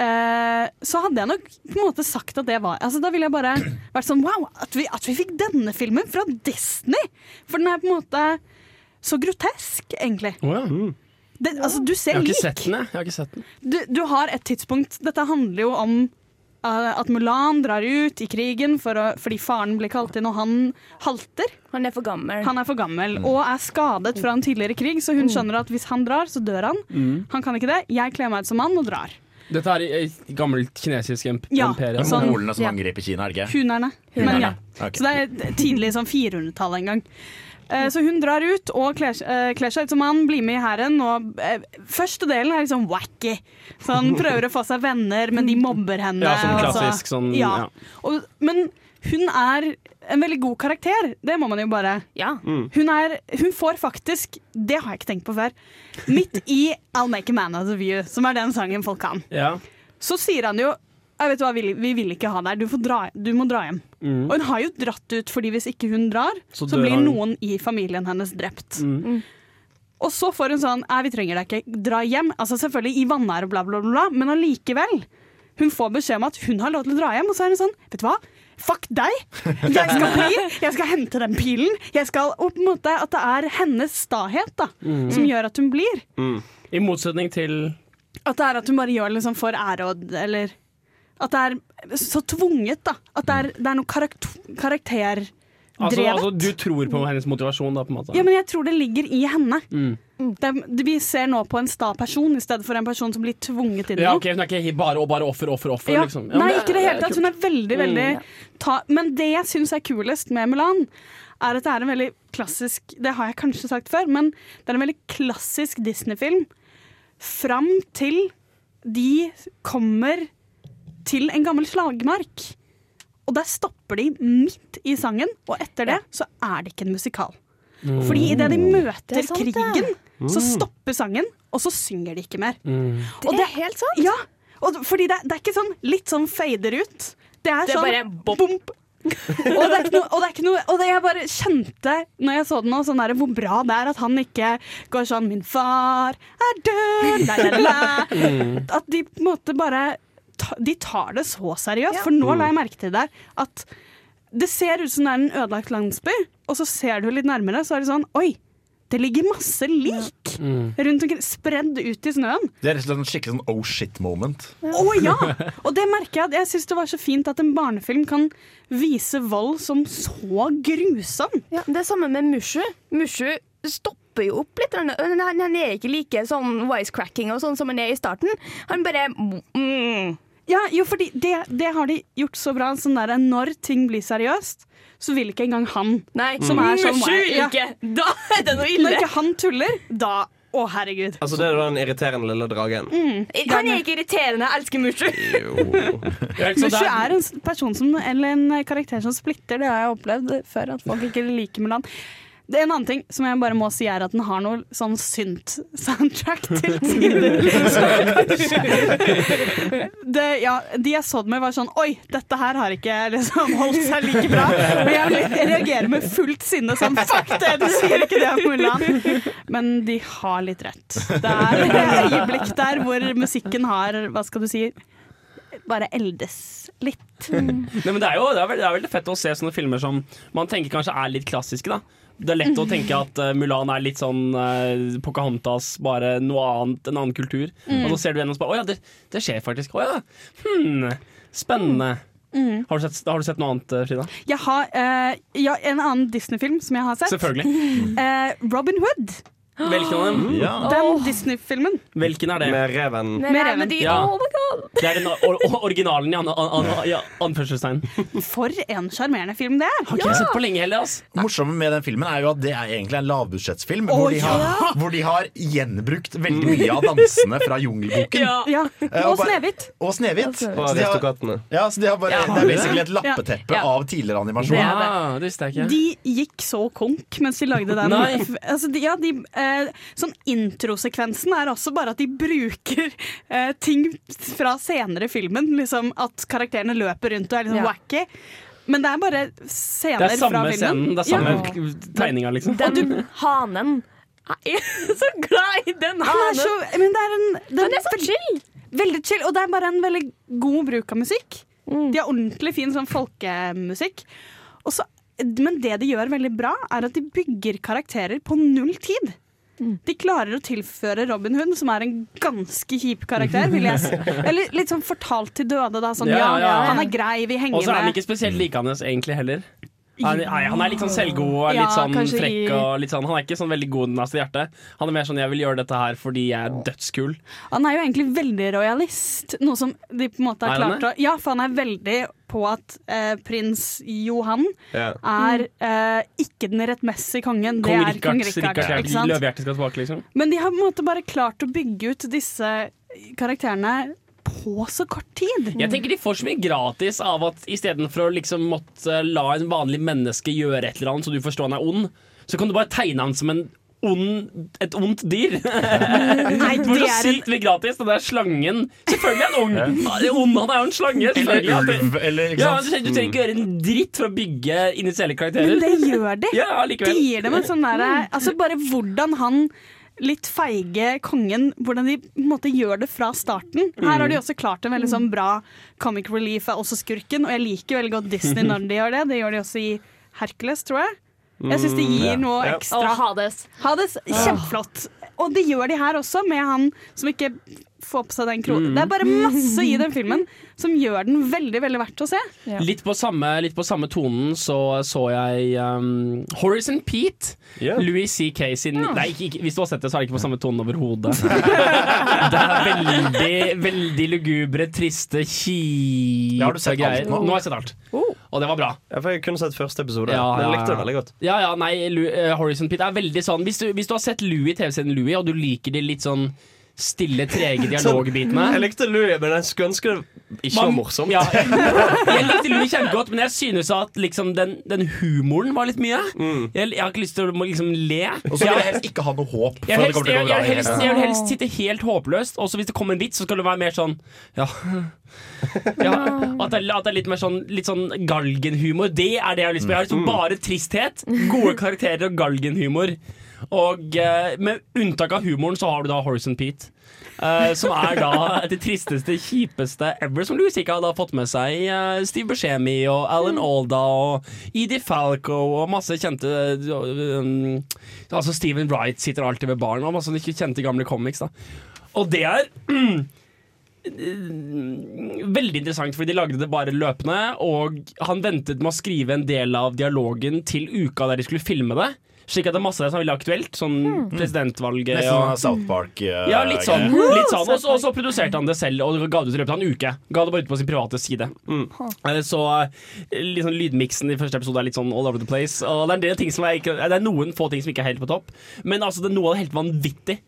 eh, så hadde jeg nok på en måte sagt at det var altså, Da ville jeg bare vært sånn Wow, at vi, at vi fikk denne filmen fra Disney! For den er på en måte så grotesk, egentlig. Oh, ja. Det, altså, du Jeg ser har ikke lik. sett den, jeg. har ikke sett den. Du, du har et tidspunkt Dette handler jo om uh, at Mulan drar ut i krigen for å, fordi faren blir kalt inn, og han halter. Han er for gammel. Han er for gammel og er skadet fra en tidligere krig, så hun skjønner at hvis han drar, så dør han. Han kan ikke det. Jeg kler meg ut som mann og drar. Dette er i et gammelt kinesisk imperium? Ja. Det er Sånn- mongolene som Ja. angriper Kina, er det ikke? Hunerne. Men ja. okay. Så det er tidlig sånn 400-tallet en gang. Eh, Så hun drar ut og kler, eh, kler seg ut som han, blir med i hæren. Og eh, første delen er sånn wacky. Så han prøver å få seg venner, men de mobber henne. Ja, sånn og så- klassisk sånn Ja. ja. Og, men hun er en veldig god karakter. Det må man jo bare Ja. hun, er, hun får faktisk Det har jeg ikke tenkt på før. Midt i I'll Make a Man Out of You, som er den sangen folk kan, Ja. så sier han jo jeg vet hva, vi, vi vil ikke ha deg, du, får dra, du må dra hjem. Mm. Og hun har jo dratt ut, fordi hvis ikke hun drar, Så så, blir noen i familien hennes drept. Mm. Og så får hun sånn vi trenger deg ikke, dra hjem. Altså Selvfølgelig i vanære og bla, bla, bla, bla, men allikevel. Hun får beskjed om at hun har lov til å dra hjem, og så er hun sånn Vet du hva? Fuck deg! Jeg skal bli! Jeg skal hente den pilen! Jeg skal, og på en måte At det er hennes stahet da, Mm. som gjør at hun blir. I motsetning til At det er at hun bare gjør det liksom for ære og Eller at det er så tvunget, da. At det er, det er noe karakter, karakterdrevet. altså, altså, Du tror på hennes motivasjon, da, på en måte? Ja, men jeg tror det ligger i henne. Mm. Det, vi ser nå på en sta person i stedet for en person som blir tvunget inn i Ja, noe. ok, Hun er ikke bare bare offer, offer, offer. Ja. Liksom. Ja, Nei, men ikke det hele tatt. Hun er veldig, veldig ta Men det jeg syns er kulest med Mulan, er at det er en veldig klassisk Det har jeg kanskje sagt før, men det er en veldig klassisk Disney-film fram til de kommer til en gammel slagmark. Og der stopper de midt i sangen, og etter det så er det ikke en musikal. Fordi idet de møter krigen det. Så stopper sangen, og så synger de ikke mer. Mm. Og Det er helt sant. ja, og fordi det, det er ikke sånn litt sånn fader ut. Det er, Det er sånn bare bop. bomp. og det er ikke noe, og det er ikke noe Og det jeg bare kjente når jeg så den nå, sånn der, hvor bra det er at han ikke går sånn 'Min far er død', la, la, la. Mm. At de på en måte bare De tar det så seriøst. Ja. For nå la jeg merke til det at det ser ut som det er en ødelagt landsby, og så ser du litt nærmere, så er det sånn Oi! Det ligger masse lik Mm. rundt omkring, spredd ut i snøen. Det er rett og slett en skikkelig sånn oh shit-moment. Å ja! Og det merker jeg at jeg syns det var så fint at en barnefilm kan vise vold som så grusom. Ja, det er samme med Mushu. Mushu stopper jo opp litt. Han, han han er ikke like sånn wisecracking og sånn som han er i starten. Han bare mm, Ja, jo, fordi det, det har de gjort så bra. Sånn der, når ting blir seriøst, så vil ikke engang han. Nei, Som er sånn ja. Da er det noe ille! Når ikke han tuller, da Å, herregud. Altså Det er den irriterende lille dragen. Han er ikke irriterende, jeg elsker Mushu. Mushu er en person som, eller en karakter som splitter. Det har jeg opplevd før, at folk ikke liker Mulan. Det er En annen ting som jeg bare må si er at den har noe sånn synt-soundtrack til tider. Det, ja, de jeg så det med, var sånn Oi, dette her har ikke liksom holdt seg like bra. Men jeg reagerer med fullt sinne sånn Fuck det, du sier ikke det om Mulan. Men de har litt rett. Det er et øyeblikk der hvor musikken har, hva skal du si, bare eldes litt. Nei, men det er jo det er veldig, det er veldig fett å se sånne filmer som man tenker kanskje er litt klassiske. da Det er lett å tenke at eh, Mulan er litt sånn uh, Pocahontas, bare noe annet, en annen kultur. Og så ser du gjennom og bare Å ja, det, det skjer faktisk. Å ja. Hmm, spennende. Har, du sett, har du sett noe annet, eh, Frida? Jeg har uh, ja, en annen Disney-film som jeg har sett. Selvfølgelig. uh, Robin Hood. Hvilken av dem? Ja. Den Disney-filmen. Hvilken er det? Med reven. Med Med reven. reven. Ja. Oh my god! Det er den or or originalen i an an an ja, anførselstegn. For en sjarmerende film det er! Har ikke jeg sett på lenge heller. Det morsomme med den filmen er jo at det er egentlig en lavbudsjettsfilm. Oh, hvor, de har, ja. hvor de har gjenbrukt veldig mye av dansene fra Jungelboken. Ja. Eh, Og Snehvit. Og Snehvit. Og de Aristokattene. Ja, så de har bare, Ja. Det er basically et lappeteppe Ja. av tidligere animasjon. Det det. Det visste jeg ikke. De gikk så konk mens de lagde den. Nei. Altså, de, ja, de, sånn Introsekvensen er også bare at de bruker eh, ting fra senere i filmen. Liksom At karakterene løper rundt og er liksom Ja. wacky. Men det er bare Det scener er samme fra filmen. scenen, det er samme tegninga, liksom. Den hanen Jeg er så glad i den Ja, han er hanen! så, men det er en det Den er så chill! Veldig chill, og det er bare en veldig god bruk av musikk. Mm. De har ordentlig fin sånn folkemusikk. Også, men det de gjør veldig bra, er at de bygger karakterer på null tid. De klarer å tilføre Robin Hood, som er en ganske kjip karakter, vil jeg si. Eller litt sånn fortalt til døde, da. Sånn Ja, ja, ja, ja. han er grei, vi henger med. Og så er han ikke spesielt likende egentlig heller. Han, nei, han er litt sånn selvgod og Ja, litt sånn kanskje frekk. Og litt sånn, han er ikke sånn veldig god i hjertet. Han er mer sånn 'jeg vil gjøre dette her fordi jeg er dødskul'. Han er jo egentlig veldig royalist, noe som de på en måte har Er klart å Ja, for han er veldig på at eh, prins Johan Ja. er eh, ikke den rettmessige kongen. Det Kong er kong Rikard. Rikard, ikke skal tilbake, liksom. Men de har på en måte bare klart å bygge ut disse karakterene på så kort tid. Jeg tenker de får så mye gratis av at istedenfor å liksom måtte la en vanlig menneske gjøre et eller annet så du forstår han er ond, så kan du bare tegne han som en ond, et ondt dyr. Nei, Det var så er sykt mye gratis. Den der slangen Selvfølgelig er han er ond, Han er jo en slange. Eller det- ulv, eller ikke sant? du trenger, du trenger ikke gjøre en dritt for å bygge initielle karakterer. men det gjør de. Ja, De gir dem en sånn derre Altså bare hvordan han litt feige kongen Hvordan de på en måte gjør det fra starten. Her har de også klart en veldig sånn bra comic relief er også skurken, og jeg liker veldig godt Disney når de gjør det. Det gjør de også i Hercules, tror jeg. Jeg syns det gir noe ekstra. Og Hades. Hades, kjempeflott. Og det gjør de her også, med han som ikke får på seg den kronen. Det er bare masse i den filmen som gjør den veldig veldig verdt å se. Litt på samme, litt på samme tonen så så jeg um, and Pete. Yeah. Louis C.K. sin Nei, ikke, ikke, hvis du har sett det, så er det ikke på samme tonen overhodet. det er veldig, veldig lugubre, triste, Ja, har du kjipe sett alt greier. nå? Nå har jeg sett alt. Og det var bra. Ja, for Jeg kunne sett første episode, Ja, men jeg likte det veldig godt. Ja, ja, nei, Lu, uh, Horace and Pete er veldig sånn Hvis du, hvis du har sett Louis, TV-serien Louis, og du liker de litt sånn stille, trege dialogbitene Jeg likte Louie, men jeg skulle ønske det ikke var morsomt. Ja, jeg likte Louie kjempegodt, men jeg synes at liksom den, den humoren var litt mye. Mm. Jeg, jeg har ikke lyst til å liksom le. Og så vil jeg helst ikke ha noe håp. Jeg, vil helst, helst, vil helst sitte helt håpløst, og hvis det kommer en vits, så skal det være mer sånn Ja. ja at, det, at det er litt mer sånn, litt sånn galgenhumor. Det er det jeg har lyst på. Jeg har liksom bare tristhet, gode karakterer og galgenhumor. Og eh, med unntak av humoren så har du da Horace and Pete. Uh, som er da det tristeste, kjipeste ever, som Louis ikke hadde fått med seg. Uh, Steve Buscemi og Alan Alda og Edie Falco og masse kjente um, Altså Stephen Wright sitter alltid ved baren, og masse kjente gamle comics. da Og det er veldig interessant, fordi de lagde det bare løpende. Og han ventet med å skrive en del av dialogen til uka der de skulle filme det. Slik at det er masse som er veldig aktuelt, sånn presidentvalget Nesten sånn og South Park. Uh, ja, litt sånn. Litt sånn. Og så- Og så produserte han det selv og ga det ut i løpet av en uke. Ga det bare ut på sin private side. Mm. Så liksom lydmiksen i første episode er litt sånn all over the place. Og det er, del ting som er, ikke, det er noen få ting som ikke er helt på topp, men altså det er noe av det helt vanvittig.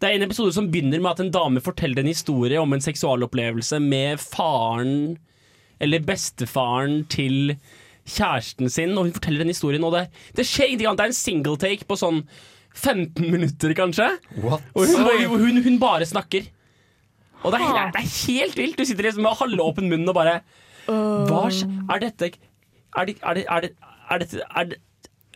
Det er en episode som begynner med at en dame forteller en historie om en seksualopplevelse med faren eller bestefaren til kjæresten sin, og hun forteller den historien, og det, det skjer ingenting annet. Det er en single take på sånn 15 minutter, kanskje. What? Og hun, hun, hun, hun bare snakker. Og det er, det er helt vilt. Du sitter liksom med halvåpen munn og bare Hva skjer? er dette Er det Er det Er det Er er det,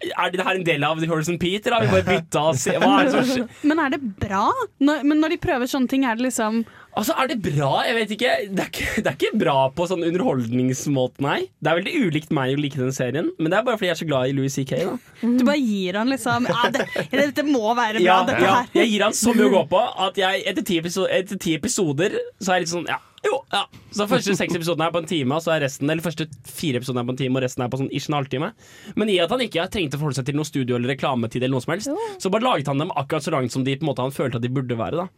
er det her en del av The Horizon Peter? har vi bare bytta oss? Hva er det som skjer? Men er det bra? Når, men når de prøver sånne ting, er det liksom Altså, Er det bra? Jeg vet ikke. Det er ikke, det er ikke bra på sånn underholdningsmåte, nei. Det er veldig ulikt meg å like den serien, men det er bare fordi jeg er så glad i Louis C.K. Mm. Du bare gir han liksom ah, det, Dette må være bra, Ja, dette ja. her. Jeg gir han så mye å gå på at jeg etter ti, episo- etter ti episoder så er jeg litt sånn ja, jo, ja. Så første seks episoden er på en time, og så er resten Eller første fire episoden er på en time, og resten er på sånn ish en halvtime. Men i at han ikke trengte å forholde seg til noe studio eller reklametid, eller noe som helst, så bare laget han dem akkurat så langt som de på en måte han følte at de burde være. da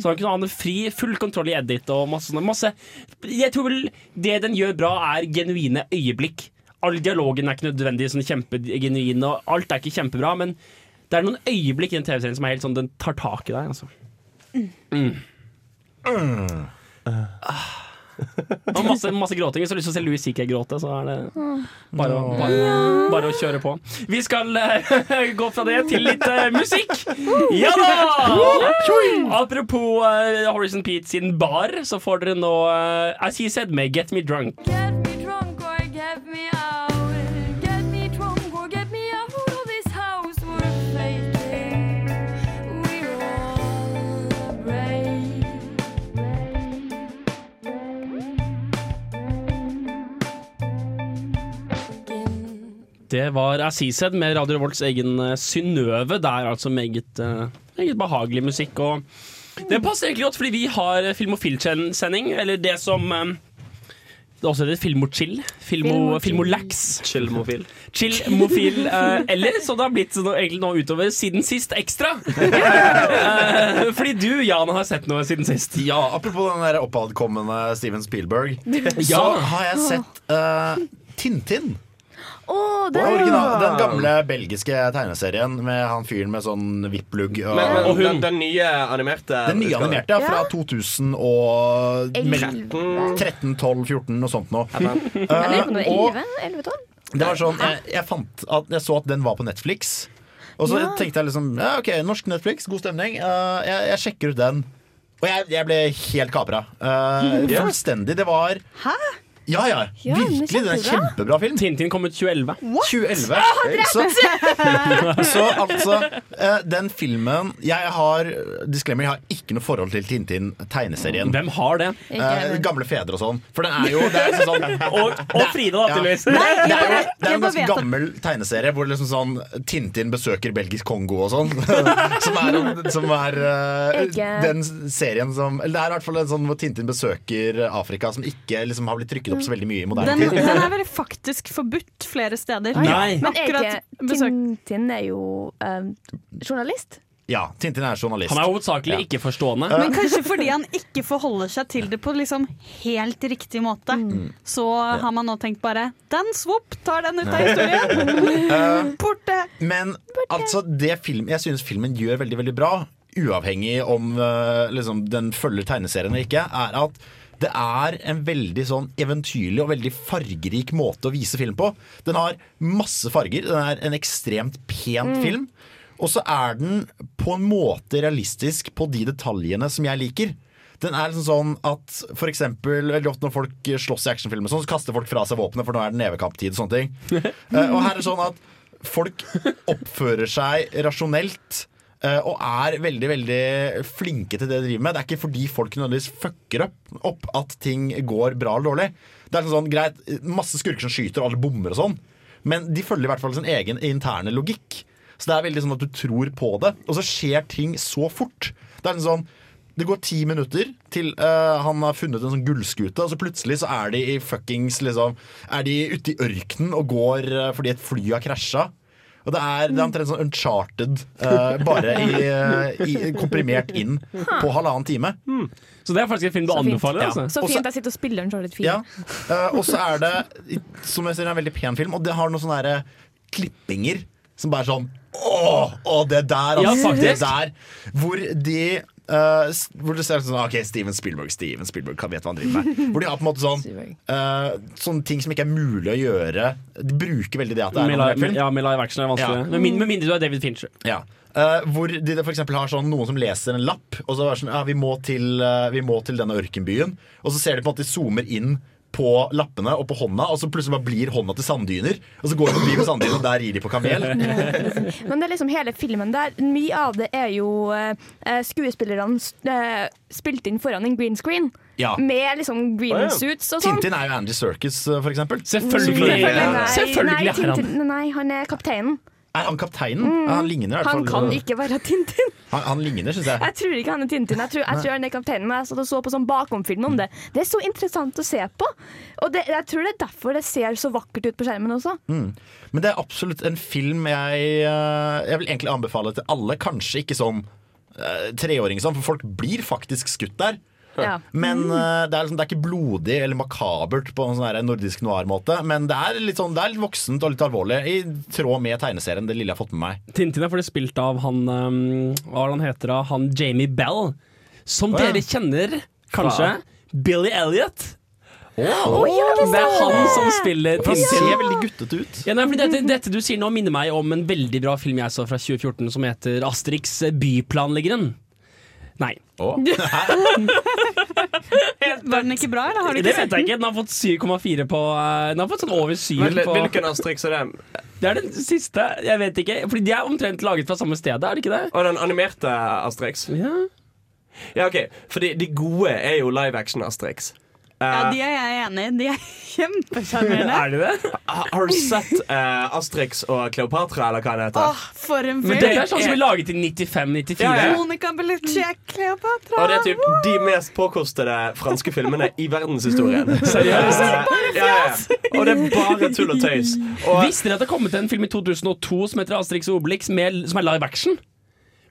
Så han kunne ha en fri, full kontroll i edit og masse sånne masse. Jeg tror vel det den gjør bra, er genuine øyeblikk. All dialogen er ikke nødvendig sånn kjempegenuin, og alt er ikke kjempebra, men det er noen øyeblikk i den TV-serien som er helt sånn Den tar tak i deg, altså. Mm. Og masse, masse gråting. Hvis du har lyst til å se Louis C.K. gråte, så er det bare, å- bare, bare å kjøre på. Vi skal eh, gå fra det til litt eh, musikk. Ja da! Apropos eh, Horizon Pete sin bar, så får dere nå eh, As He Said med Get Me Drunk. Get Det var Assised med Radio Revolts egen eh, Synnøve. Det er altså meget, eh, meget behagelig musikk. Og det passer egentlig godt, fordi vi har Filmofil-sending, eller det som eh, det er også heter Filmochill. Filmo, Filmochill. Filmolax. Chillmofil. Chillmofil. Uh, eller så det har blitt noe, egentlig nå utover siden sist ekstra. uh, fordi du, Jan, har sett noe siden sist. Ja, apropos den der oppadkommende Steven Spielberg, så har jeg sett uh, Tintin. Å, det Den, er original, den gamle belgiske tegneserien med han fyren med sånn vipplugg. Og, Men, men Og hun. den, den nye animerte den nye animerte, animerte fra 2000 og 13, 12, 14, noe sånt noe. Eh, og 11? 11 12? det var sånn, jeg, jeg, fant at, jeg så at den var på Netflix. Og så Ja. tenkte jeg liksom ja, OK, norsk Netflix, god stemning. Uh, jeg, jeg sjekker ut den. Og jeg, jeg ble helt kapra. Uh, fullstendig. Det var Hæ? Ja, ja. Ja, Virkelig. Det er en kjempebra. film. Tintin kom ut 2011. 2011. Så, så altså eh, Den filmen Jeg har Disclaimer, jeg har ikke noe forhold til Tintin-tegneserien. Hvem har det? Eh, gamle fedre og sånn. For den er jo det er liksom sånn Og, og Frida, da, Ja. Det er jo det er en ganske gammel tegneserie hvor liksom sånn Tintin besøker belgisk Kongo og sånn. som er, som er eh, den serien som Eller det er i hvert fall en sånn hvor Tintin besøker Afrika, som ikke liksom har blitt trykket opp så veldig mye i moderne Den, tid. den er vel faktisk forbudt flere steder. Nei. Men Akkurat. Tintin er jo um, journalist? Ja, Tintin er journalist. Han er hovedsakelig Ja. ikke forstående. Men kanskje fordi han ikke forholder seg til det på liksom helt riktig måte. Så har man nå tenkt bare Den svopp tar den ut av historien! Borte! Men altså, det film, jeg synes filmen gjør veldig, veldig bra, uavhengig om eh, liksom, den følger tegneserien eller ikke, er at det er en veldig sånn eventyrlig og veldig fargerik måte å vise film på. Den har masse farger. Den er en ekstremt pen film. Og så er den på en måte realistisk på de detaljene som jeg liker. Den er liksom sånn at for eksempel veldig ofte når folk slåss i actionfilmer, sånn, så kaster folk fra seg våpenet, for nå er det nevekamptid og sånne ting. Eh, og her er det sånn at folk oppfører seg rasjonelt. Eh, og er veldig veldig flinke til det de driver med. Det er ikke fordi folk nødvendigvis fucker opp, at ting går bra eller dårlig. Det er sånn, greit, Masse skurker som skyter, og alle bommer og sånn. Men de følger i hvert fall sin egen interne logikk. Så det er veldig sånn at du tror på det. Og så skjer ting så fort. Det er sånn det går ti minutter til uh, han har funnet en sånn gullskute, og så plutselig så er de i fuckings liksom Er de ute i ørkenen og går uh, fordi et fly har krasja. Og det er, det er omtrent sånn uncharted, uh, bare i, eh, i, komprimert inn på halvannen time. Så det er faktisk en film du Så fint. anbefaler. Ja. Altså. Så Også- fint jeg sitter og spiller Uncharted 4. Ja. Uh, og så er det, som jeg sier, en veldig pen film, og det har noen sånne der klippinger som bare er sånn Åh, åh, det der, altså. Ja, det der. Hvor de eh, s- hvor du ser sånn Ok, Steven Spielberg, Steven Spielberg kan vet hva han driver med. Hvor de har på en måte sånn uh, Sånne ting som ikke er mulig å gjøre. De bruker veldig det at det er Mila, film. ja, Mila live action er vanskelig. Ja. Med, min, med mindre du er David Fincher. Ja. Uh, hvor de for har sånn, noen som leser en lapp, og så er det sånn Ja, vi må til, vi må til denne ørkenbyen. Og så ser de på at de zoomer inn på lappene og på hånda, og så plutselig bare blir hånda til sanddyner. Og så går de forbi med sanddyner, og der rir de på kamel. Men det er liksom hele filmen der. Mye av det er jo eh, skuespillerne eh, spilt inn foran en green screen. Ja. Med liksom green oh, ja. suits og sånn. Tintin er jo Andy Serkis, eh, for eksempel. Selvfølgelig. Nei, Selvfølgelig nei, han. Tintin, nei, han er kapteinen. Er han kapteinen? mm. han ligner i hvert Han kan ikke være Tintin. Han, han ligner, syns jeg. Jeg tror ikke han er Tintin. Jeg tror, jeg tror han er kapteinen. Men jeg satt og så på sånn bakomfilm om det. Det er så interessant å se på. Og det, jeg tror det er derfor det ser så vakkert ut på skjermen også. Men det er absolutt en film jeg, eh, jeg vil egentlig anbefale til alle. Kanskje ikke som uh, treåring, sånn, for folk blir faktisk skutt der. Ja. Men uh, det, er liksom, det er ikke blodig eller makabert på en sånn nordisk noir-måte. Men det er, litt sånn, det er litt voksent og litt alvorlig, i tråd med tegneserien. Det lille jeg har fått med meg. Tintin er fordi spilt av han um, Hva han heter da? Han Jamie Bell. Som oh, ja. dere kjenner, kanskje. Billy Elliot. Oh, ja, det Det er han som spiller Tintin. han ser veldig guttete ut. Ja, nei, dette, dette du sier nå minner meg om en veldig bra film jeg så fra 2014 som heter Asterix byplanleggeren. Nei. Var den ikke bra, eller har du Det ikke vet sett den? ikke. Den har fått 7,4 på eh, Den har fått sånn over 7 Men, på Hvilken Asterix er det? Det er den siste. Jeg vet ikke. Fordi de er omtrent laget fra samme sted, er det ikke det? Og den animerte Asterix? Ja. Ja, ok, fordi de gode er jo live action Asterix. Ja, Eh, De er jeg enig i. De er kjempesjarmerende. Er de det? har du sett uh, Asterix og Kleopatra, eller hva den heter? Åh, for en Men film! dette er sånn som vi laget i 95-94. Ja, ja. Monica Bellucci, Kleopatra. Og det er typ de mest påkostede franske filmene i verdenshistorien. Seriøst? Eh, ja, ja. Og det er bare tull og tøys. Og Visste dere at det kom kommet en film i 2002 som heter Asterix og Obelix, med, som er live action?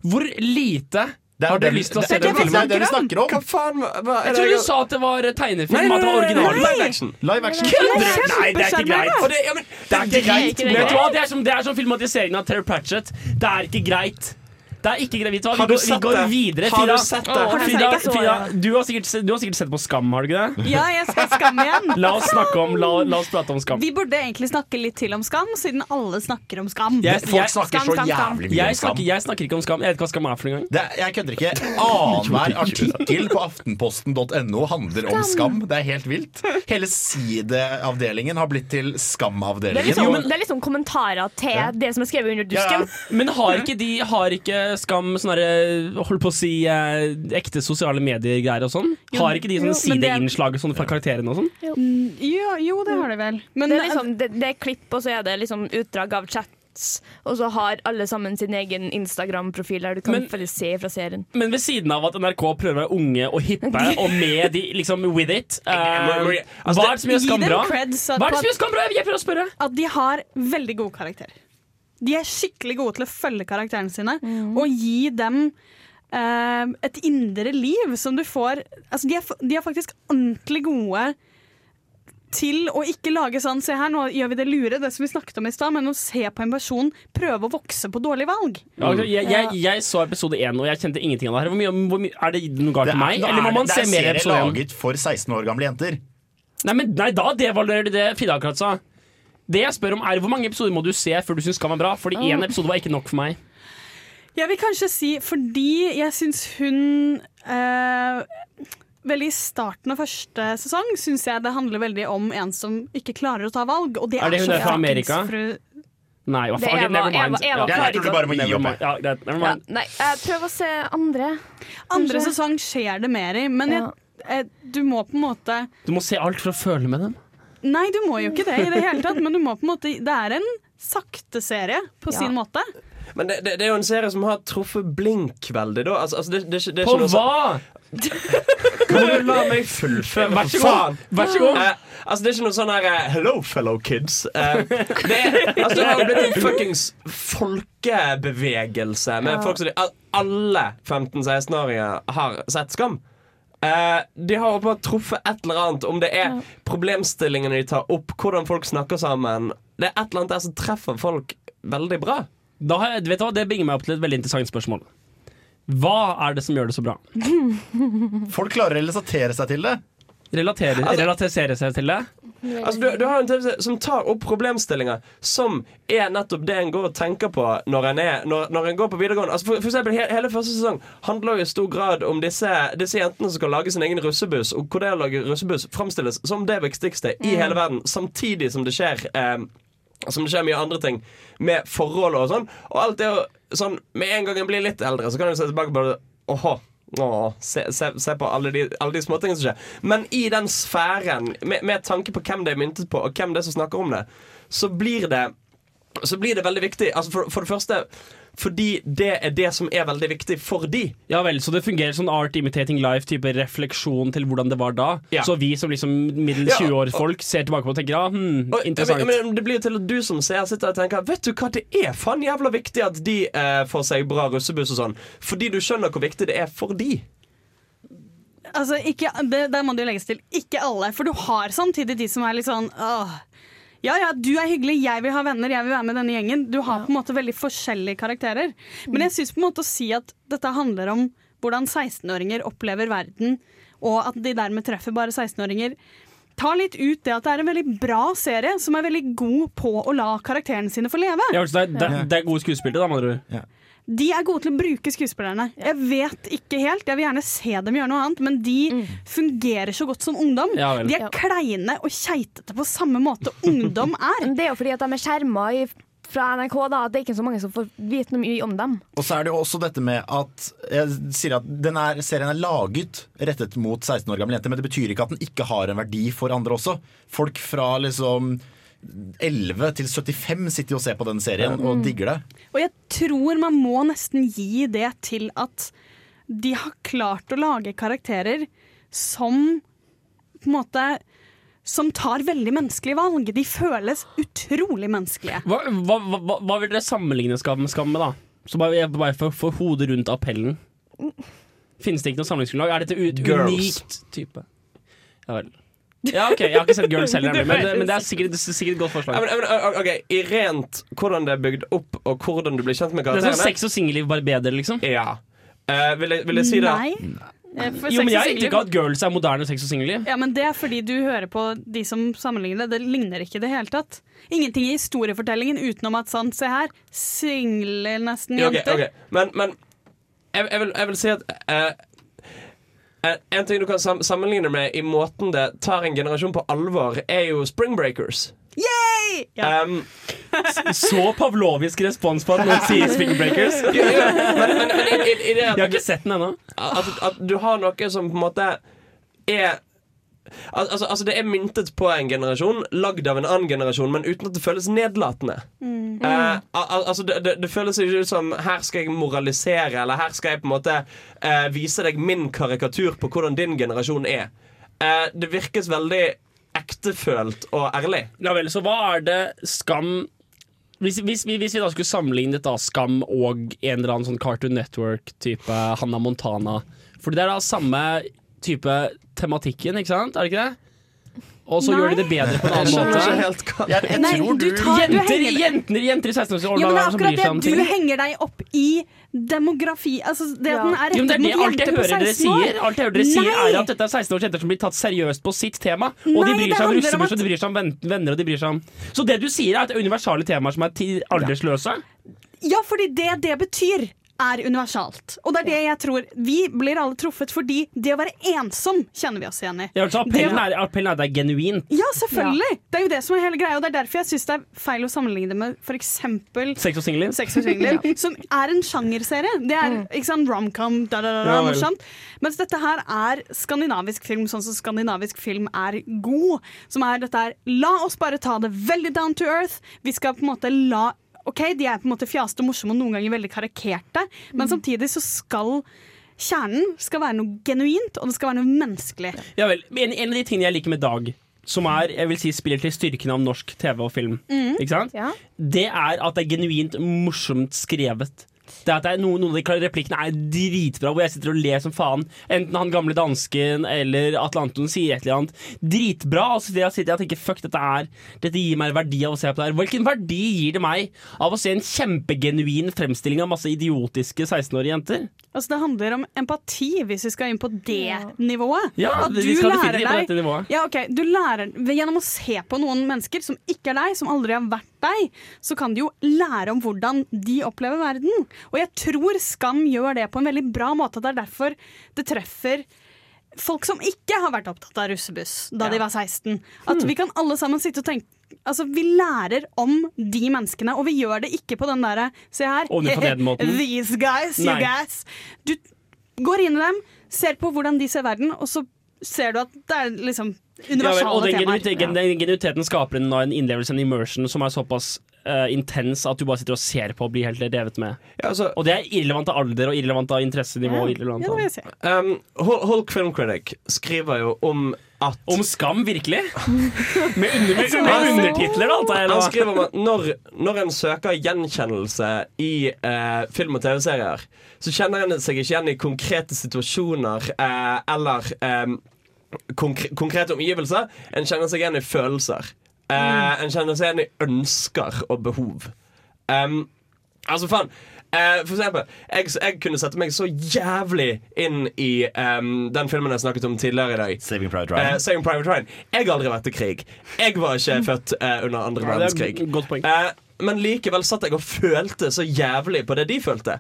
Hvor lite Det er har dere lyst til å det- se den er filmen? det vi snakker om. hva faen hva, er Jeg trodde du sa at det var tegnefilm, Nei, at det var original. live action. Live action. Nei, det er ikke greit. Det, ja, men, Det er ikke greit. det. Det er som, det er som filmatiseringen av Terry Pratchett. Det er ikke greit. Det er ikke gravid. Vet? Vi går, vi går videre. Har du sett det? Så det. du, har sikkert, du har sikkert sett på Skam, har du ikke det? Ja, jeg skal Skam igjen. La oss om La, la oss prate om Skam. Vi burde egentlig snakke litt til om skam, siden alle snakker om skam. Jeg, Folk jeg, snakker Skam, så skam, jævlig mye om skam. snakker, jeg snakker ikke om Skam. Jeg vet ikke hva Skam er for engang. Det, jeg kødder ikke. Annenhver artikkel på aftenposten.no handler om skam. Det er helt vilt. Hele sideavdelingen har blitt til Det er Skam-avdelingen. liksom, det er liksom kommentarer til Ja. det som er skrevet under Ja, dusken. Men har ikke de Har ikke Skam sånne der, Holdt på å si eh, ekte sosiale medier-greier og sånn? Har ikke de Jo, sånne sideinnslag sånn fra karakterene og sånn? Mm, Jo, jo, det har de vel. Men Det er, liksom, det, det er klipp, og så er det liksom utdrag av chats. Og så har alle sammen sin egen Instagram-profil der du kan Men- se fra serien. Men ved siden av at NRK prøver å være unge og hippe, og med de liksom with it eh, altså, Hva er det som gjør Skam bra? Hva er det som gjør Skam bra? Jeg prøver å spørre. at de har veldig god karakterer. De er skikkelig gode til å følge karakterene sine og gi dem eh, et indre liv som du får Altså, de er, de er faktisk ordentlig gode til å ikke lage sånn Se her, nå gjør vi det lure, det som vi snakket om i stad, men å se på en person prøve å vokse på dårlige valg. Ja, altså, jeg, jeg, jeg så episode én, og jeg kjente ingenting av det her. Hvor mye, hvor mye, er det noe galt Det med meg, det eller må man se mer episode én? serie er én? laget for 16 år gamle jenter. Nei, men, nei, da devaluerer du det Frida akkurat sa. Det jeg spør om er Hvor mange episoder må du se før du syns Skam er bra? Fordi én episode var ikke nok for meg. Jeg vil kanskje si fordi jeg syns hun eh, Veldig I starten av første sesong syns jeg det handler veldig om en som ikke klarer å ta valg. Og det Er det hun er fra Amerika? Nei, hva faen? er never mind. Eva- Eva Ja, Jeg tror du bare må gi opp. mind. Ja, greit, never Ja, nei, jeg prøver å se andre. Andre sesong skjer det mer i, men jeg, Ja. eh, du må på en måte Du må se alt for å føle med dem. Nei, du må jo ikke det i det hele tatt, men du må på en måte Det er en sakte serie på Ja. sin måte. Men det, det, det er jo en serie som har truffet blink veldig, da. Altså, altså, det, det, ikke- På noe hva?! Kan du la meg fullføre? Vær så god! Vær så god. Eh, altså, det er ikke noe sånn her eh, Hello, fellow kids. Eh, det, altså, det har blitt en fuckings folkebevegelse med Ja. folk som de, Alle 15-16-åringer har sett Skam. Eh, de har åpenbart truffet et eller annet, om det er problemstillingene de tar opp, hvordan folk snakker sammen. Det er et eller annet der som treffer folk veldig bra. Da har jeg, vet du hva, Det bringer meg opp til et veldig interessant spørsmål. Hva er det som gjør det så bra? Folk klarer å relatere seg til det. Relatere, Altså- relatere seg til det? Altså, du, du har en TV som tar opp problemstillinger som er nettopp det en går og tenker på når en, er, når, når en går på videregående. Altså, for, for eksempel, he, hele første sesong handler jo i stor grad om disse, disse jentene som skal lage sin egen russebuss, og hvor det å lage russebuss framstilles som det viktigste i hele verden, samtidig som det skjer eh, som det skjer mye andre ting med forhold og sånn. Og alt er jo sånn Med en gang en blir litt eldre, så kan en se tilbake på det. Åhå, Åh, se, se, se på alle de, alle de småtingene som skjer. Men i den sfæren, med, med tanke på hvem det er myntet på, og hvem det er som snakker om det, så blir det så blir det veldig viktig. Altså for, for det første fordi det er det som er veldig viktig for de. Ja vel, Så det fungerer sånn art imitating life-type refleksjon til hvordan det var da? Ja. Så vi som liksom middels Ja, 20-årsfolk ser tilbake på og tenker ja, hmm, Og, interessant. men, men det blir jo til at du som ser sitter og tenker Vet du hva, det er faen jævla viktig at de eh, får seg bra russebuss og sånn. Fordi du skjønner hvor viktig det er for de. Altså, ikke, det, der må det jo legges til. Ikke alle. For du har samtidig de som er litt sånn åh, Ja ja, du er hyggelig, jeg vil ha venner, jeg vil være med denne gjengen. Du har på en måte veldig forskjellige karakterer. Men jeg syns på en måte å si at dette handler om hvordan 16-åringer opplever verden, og at de dermed treffer bare 16-åringer. Ta litt ut det at det er en veldig bra serie som er veldig god på å la karakterene sine få leve. Ja, det, er, det, det er gode skuespillere, da, med andre ord. De er gode til å bruke skuespillerne. Jeg vet ikke helt, jeg vil gjerne se dem gjøre noe annet, men de fungerer så godt som ungdom. Ja. De er Ja. kleine og keitete på samme måte ungdom er. Det er jo fordi at de er skjerma fra NRK, da, at det er ikke så mange som får vite noe mye om dem. Og så er det jo også dette med at Jeg sier at den er, serien er laget rettet mot 16 år gamle jenter, men det betyr ikke at den ikke har en verdi for andre også. Folk fra liksom 11 til 75 sitter jo og ser på den serien og digger det. Og jeg tror man må nesten gi det til at de har klart å lage karakterer som på en måte som tar veldig menneskelige valg. De føles utrolig menneskelige. Hva, hva, hva, hva vil dere sammenligne Skam med, skam med, da? Så bare, jeg- bare for, for hodet rundt appellen. Finnes det ikke noe samlingsgrunnlag? Er dette et unikt type? Ja vel. Ja, ok, Jeg har ikke sett Girls heller, men, men det er sikkert, det er sikkert et godt Ja, forslag. men, men, ok, I rent hvordan det er bygd opp, og hvordan du blir kjent med karakterene Det er sånn sex og singelliv, bare bedre, liksom. Ja. Uh, vil, jeg, vil jeg si det? Nei. Eh, for Jo, men Jeg har inntrykk av at girls er moderne sex og singelliv. Ja, men Det er fordi du hører på de som sammenligner det. Det ligner ikke i det hele tatt. Ingenting i historiefortellingen utenom at sånn, se her, single nesten Ja, ok, okay. ok. Men, men jeg, jeg, vil, jeg vil si at eh, En ting du kan sammenligne med i måten det tar en generasjon på alvor, er jo Spring Breakers. Yay! Ja. Um, Så pavlovisk respons på at noen sier Spring Breakers. jo, jo, men, men, men i, i, i det Jeg har ikke sett den ennå. at, at du har noe som på en måte er altså, altså Det er myntet på en generasjon, lagd av en annen generasjon, men uten at det føles nedlatende. Eh, al al altså det, det, det føles ikke ut som her skal jeg moralisere, eller her skal jeg på en måte eh, vise deg min karikatur på hvordan din generasjon er. Eh, det virkes veldig ektefølt og ærlig. Ja vel, så hva er det Skam hvis, hvis, vi, hvis vi da skulle sammenlignet da Skam og en eller annen sånn Cartoon Network-type Hannah Montana Fordi det er da samme type tematikken, ikke sant? Er det ikke det? Og så gjør de det bedre på en annen måte. helt Jeg, jeg Nei, tror du du, tar- du Jenter, henger- jenter, jenter i 16-årsalderen Ja, som bryr seg om ting. Du henger deg opp i demografi. Altså, det at Ja. den er Jo, det rettet er det mot jeg jenter på hører dere 16 år. sier. Alt jeg hører dere sier er at dette er 16 års jenter som blir tatt seriøst på sitt tema. Og de bryr seg om russebuss, at- og de bryr seg om venner, og de bryr seg om Så det du sier, er at det er universale temaer som er aldersløse? Ja, fordi det det betyr er universalt. Og det er det jeg tror Vi blir alle truffet fordi det å være ensom kjenner vi oss igjen i. Ja, altså, appellen, Det- er, appellen er at det er genuint. Ja, selvfølgelig! Det er jo det som er hele greia, og det er derfor jeg syns det er feil å sammenligne det med f.eks. Sex og singler. Sex og singelliv, som er en sjangerserie. Det er ikke sant, romcom, da, da, da, Ja, morsomt. Mens dette her er skandinavisk film, sånn som skandinavisk film er god. Som er dette her La oss bare ta det veldig down to earth. Vi skal på en måte la OK, de er på en måte fjaste og morsomme og noen ganger veldig karikerte, men samtidig så skal Kjernen skal være noe genuint, og det skal være noe menneskelig. Ja vel, en, en av de tingene jeg liker med Dag, som er, jeg vil si spiller til styrken av norsk TV og film, ikke sant? Ja. det er at det er genuint morsomt skrevet. Det er at det er noen, noen av de replikkene er dritbra, hvor jeg sitter og ler som faen. Enten han gamle dansken eller Atle Anton sier et eller annet. Dritbra. Det jeg sitter og tenker fuck, dette er Dette gir meg verdi av å se på det her. Hvilken verdi gir det meg av å se en kjempegenuin fremstilling av masse idiotiske 16-årige jenter? Altså, det handler om empati, hvis vi skal inn på det nivået. Ja, At du skal lærer på deg-. Ja, okay, du lærer, Gjennom å se på noen mennesker som ikke er deg, som aldri har vært deg, så kan du jo lære om hvordan de opplever verden. Og jeg tror Skam gjør det på en veldig bra måte. Det er derfor det treffer folk som ikke har vært opptatt av russebuss da de var 16. At vi kan alle sammen sitte og tenke Altså, Vi lærer om de menneskene, og vi gjør det ikke på den derre Se her. These guys, you Nei. guys. Du går inn i dem, ser på hvordan de ser verden, og så ser du at det er liksom Ja, og den, temaer. genuiteten, den genuiteten skaper en, en innlevelse, en immersion, som er såpass uh, intens at du bare sitter og ser på og blir helt revet med. Ja, altså, Og det er irrelevant av alder og irrelevant av interessenivå. Ja, irrelevant av- si. um, Hulk Film Critic skriver jo om at Om skam, virkelig? Med, under, med, med undertitler, da. Han skriver om at når, når en søker gjenkjennelse i eh, film- og TV-serier, så kjenner en seg ikke igjen i konkrete situasjoner eh, eller eh, konkre konkrete omgivelser. En kjenner seg igjen i følelser. Eh, en kjenner seg igjen i ønsker og behov. Um, altså, faen. Uh, for eksempel, jeg, jeg kunne sette meg så jævlig inn i um, den filmen jeg snakket om tidligere i dag. Saving Private Ryan. Ryan. Saving Private Ryan. Jeg har aldri vært i krig. Jeg var ikke født eh, under andre Ja, det er verdenskrig. et godt poeng. Eh, men likevel satt jeg og følte så jævlig på det de følte.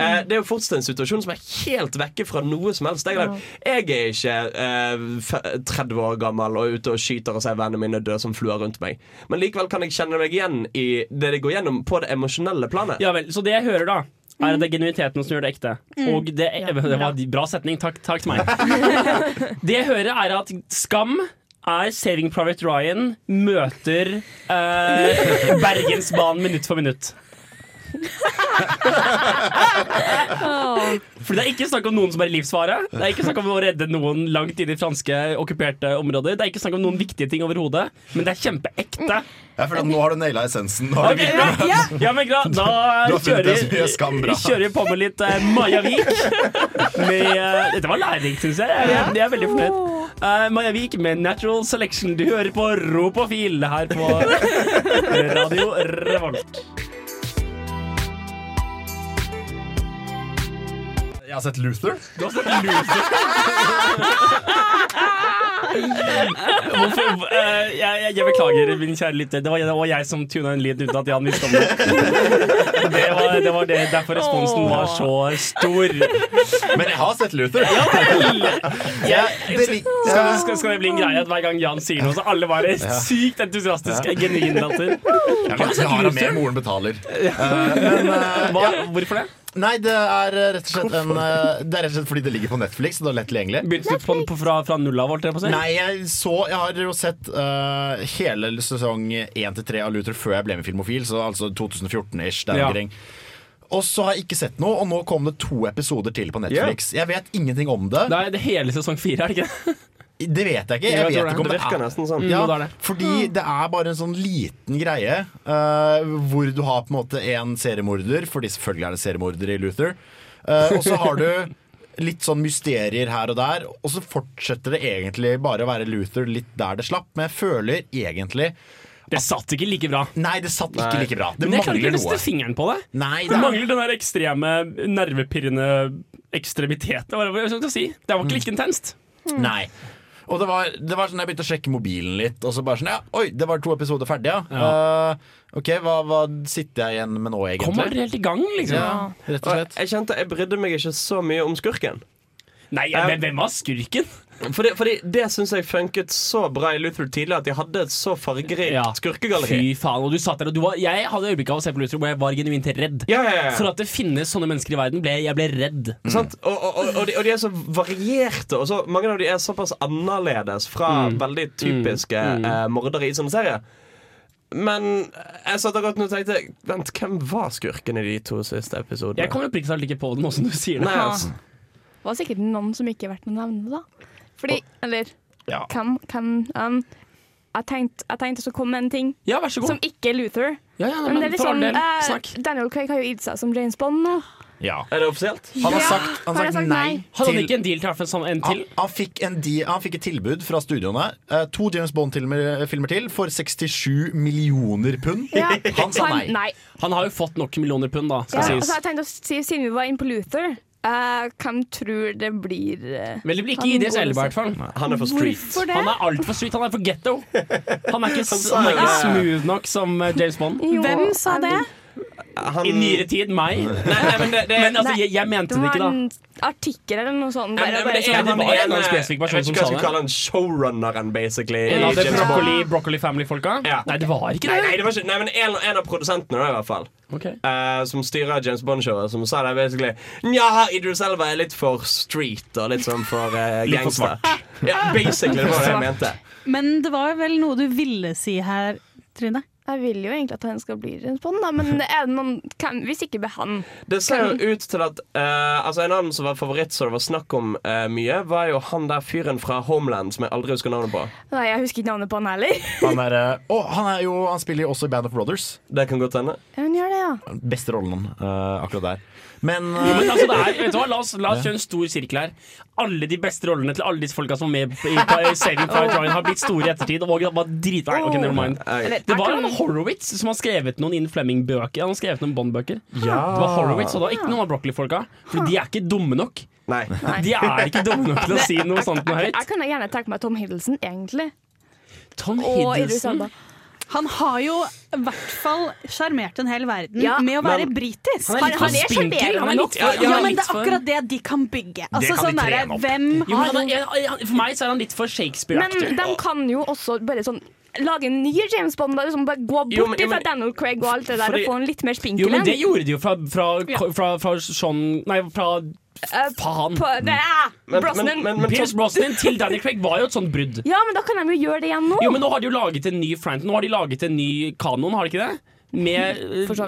Eh, det er jo fortsatt en situasjon som er helt vekke fra noe som helst. Jeg, jeg er ikke eh, 30 år gammel og ute og skyter og ser vennene mine dø som fluer rundt meg. Men likevel kan jeg kjenne meg igjen i det de går gjennom på det emosjonelle planet. Ja vel, Så det jeg hører, da, er det genuiniteten som gjør det ekte. Og det, det var en bra setning. Takk, takk til meg. det jeg hører, er at Skam er Saving Private Ryan møter eh, Bergensbanen minutt for minutt. For Det er ikke snakk om noen som er i livsfare. Det er ikke snakk om å redde noen langt inn i franske okkuperte områder. Det er ikke snakk om noen viktige ting overhodet, men det er kjempeekte. Ja, for nå har du naila essensen. Nå har okay, du ja, ja, men bra Da kjører, vi på med litt uh, Maja Vik. Med, uh, dette var lærerikt, syns jeg. Jeg, jeg er veldig fornøyd. Uh, Maja Vik med Natural Selection. Du hører på Ropofil her på Radio Revolt. Jeg har sett Luther. Du har sett Luther. Hvorfor, eh, jeg, jeg, jeg beklager, min kjære lytter. Det var, det var jeg som tuna en lyd uten at Jan visste om det. Det var, det var det, derfor responsen var så stor. Men jeg har sett Luther. Jeg, skal, skal, skal det bli en greie at hver gang Jan sier noe, så alle bare sykt entusiastiske, genuin latter? Jeg kan ikke ha det med moren betaler. Eh, men eh, Hva, hvorfor det? Nei, det er eh, rett og slett en eh, Det er rett og slett fordi det ligger på Netflix. og Det er lett tilgjengelig. Begynte du på, på, fra, fra null av, jeg på å si? Nei, jeg så Jeg har jo sett uh, hele sesong 1-3 av Luther før jeg ble med Filmofil, så altså 2014-ish. der Ja. omkring. Og så har jeg ikke sett noe, og nå kom det to episoder til på Netflix. Jeg vet ingenting om det. Det er hele sesong fire, er det ikke? Det vet jeg ikke. Jeg vet ikke om Det det virker er nesten sånn. Mm, ja, det det. fordi det er bare en sånn liten greie uh, hvor du har på en måte en seriemorder, fordi selvfølgelig er det seriemorder i Luther. Uh, og så har du litt sånn mysterier her og der, og så fortsetter det egentlig bare å være Luther litt der det slapp. Men jeg føler egentlig Det satt ikke like bra. Nei, det satt ikke Nei. like bra. Det Men jeg klarer ikke å løsne fingeren på det. Nei, Det det er, mangler den der ekstreme, nervepirrende ekstremiteten. Hva hva skal jeg si? Det var ikke like intenst. nei. Og det var, det var sånn jeg begynte å sjekke mobilen litt, og så bare sånn Ja, oi, det var to episoder ferdig, ja. Eh, ok, hva, hva sitter jeg igjen med nå, egentlig? Kommer helt i gang, liksom. Ja, rett og Og slett. jeg kjente jeg brydde meg ikke så mye om skurken. Nei, men hvem var skurken? Fordi, fordi det syns jeg funket så bra i Luther tidlig, at de hadde et så fargerikt Ja. skurkegalleri. Fy faen. Og du satt der, og du var, jeg hadde øyeblikk av å se på Luther hvor jeg var genuint redd. Ja, ja, ja. For at det finnes sånne mennesker i verden, ble, jeg ble redd. Sant? Og, og, og, og, de, og de er så varierte, og så, mange av de er såpass annerledes fra veldig typiske Eh, mordere i sånne serier. Men jeg satt akkurat og tenkte Vent, hvem var skurken i de to siste episodene? Jeg kommer oppriktig talt ikke på den, nå som du sier det. Nei, altså. Det var sikkert noen som ikke er verdt å nevne, da. Fordi, eller Ja. kan, kan um, jeg, tenkte, jeg tenkte å komme med en ting Ja, vær så god. som ikke er Luther. Ja, ja, Men det er liksom eh, snakk. Daniel Craig har jo gitt seg som James Bond nå. Ja. Er det offisielt? Han har Ja, sagt, han har sagt sagt nei nei? Hadde han ikke en deal til hvert fall en til? han, fikk en di, han fikk et tilbud fra studioene. eh, to James Bond-filmer filmer til for 67 millioner pund. Ja. Han sa nei. nei. Han har jo fått nok millioner pund, da, skal Ja, og så sies. har jeg tenkt å si, siden vi var inne på Luther eh, Hvem tror det blir uh, Men det blir ikke ID selv, i hvert fall. Han er for street. Han er altfor street, han er for getto. Han er ikke, han er ikke smooth nok som eh, James Bond. Jo, Hvem sa det? Han, I nyere tid, meg. Nei, nei, men det, det, Men altså, jeg, jeg mente Det det var ikke, da. en artikkel eller noe sånt. Nei, Bare, nei, men bare det er det var en ene- spesifikk person Jeg vet som ikke hva sa jeg skal det. kalle han showrunneren, basically. En av broccoli, broccoli Family-folka? Ja. Nei, det var ikke det. nei, det var ikke, nei, men en, en av produsentene, da, i hvert fall. Okay. Uh, som styrer James Bond-showet, som sa det basically Nja, Idris Elva er litt for street og litt sånn for uh, gangster. Ja, basically, det var det jeg mente. Men det var vel noe du ville si her, Trine? Jeg vil jo egentlig at han skal bli Bond, da, men er det noen kan, Hvis ikke blir han Det ser jo ut til at uh, Altså En annen som var favoritt, som det var snakk om uh, mye, var jo han der fyren fra Homeland som jeg aldri husker navnet på. Nei, jeg husker ikke navnet på han heller. Han, er, uh, oh, han, er jo, han spiller jo også i Band of Brothers. Det kan godt hende. Ja, hun gjør det, ja. Beste rollen uh, akkurat der. Men, Jo, eh, men altså, det er, vet du hva? La oss, la oss kjøre en stor sirkel her. Alle de beste rollene til alle disse folka som var med i på Saving Private Ryan, har blitt store i ettertid. Og var drit... Okay, never mind. Eh, Det var en Horowitz som har skrevet noen Ian Fleming-bøker. Han har skrevet noen Bond-bøker. ja. Det var Horowitz, og det var ikke noen av Broccoli-folka. For de er ikke dumme nok. Nei. De er ikke dumme nok til å si noe sånt noe høyt. Jeg kunne gjerne tenkt meg Tom Hiddleston, egentlig. Tom Hiddleston. Han har jo i hvert fall sjarmert en hel verden Ja, med å være men- britisk. Han er litt Han for spinkel. Ja, Han Ja, men det er akkurat det de kan bygge. Altså, kan de sånn de trene opp. hvem Jo, har han jeg- jeg- For meg så er han litt for Men Shakespeare-aktig. de kan jo også bare sånn lage en ny James Bond. Bare, liksom, bare gå bort Jo, men- fra Daniel Craig og alt det der Fordi- og få en litt mer spinkel Jo, men det gjorde de jo fra, fra, fra, fra Sean Nei, fra Eh, faen. på, det er Men, Brosnan. men, men, men Pierce Brosnan til Daniel Craig var jo et sånt brudd. Ja, men da kan de jo gjøre det igjen nå. Jo, men nå har de jo laget en ny Frank Nå har de laget en ny kanon, har de ikke det? Med.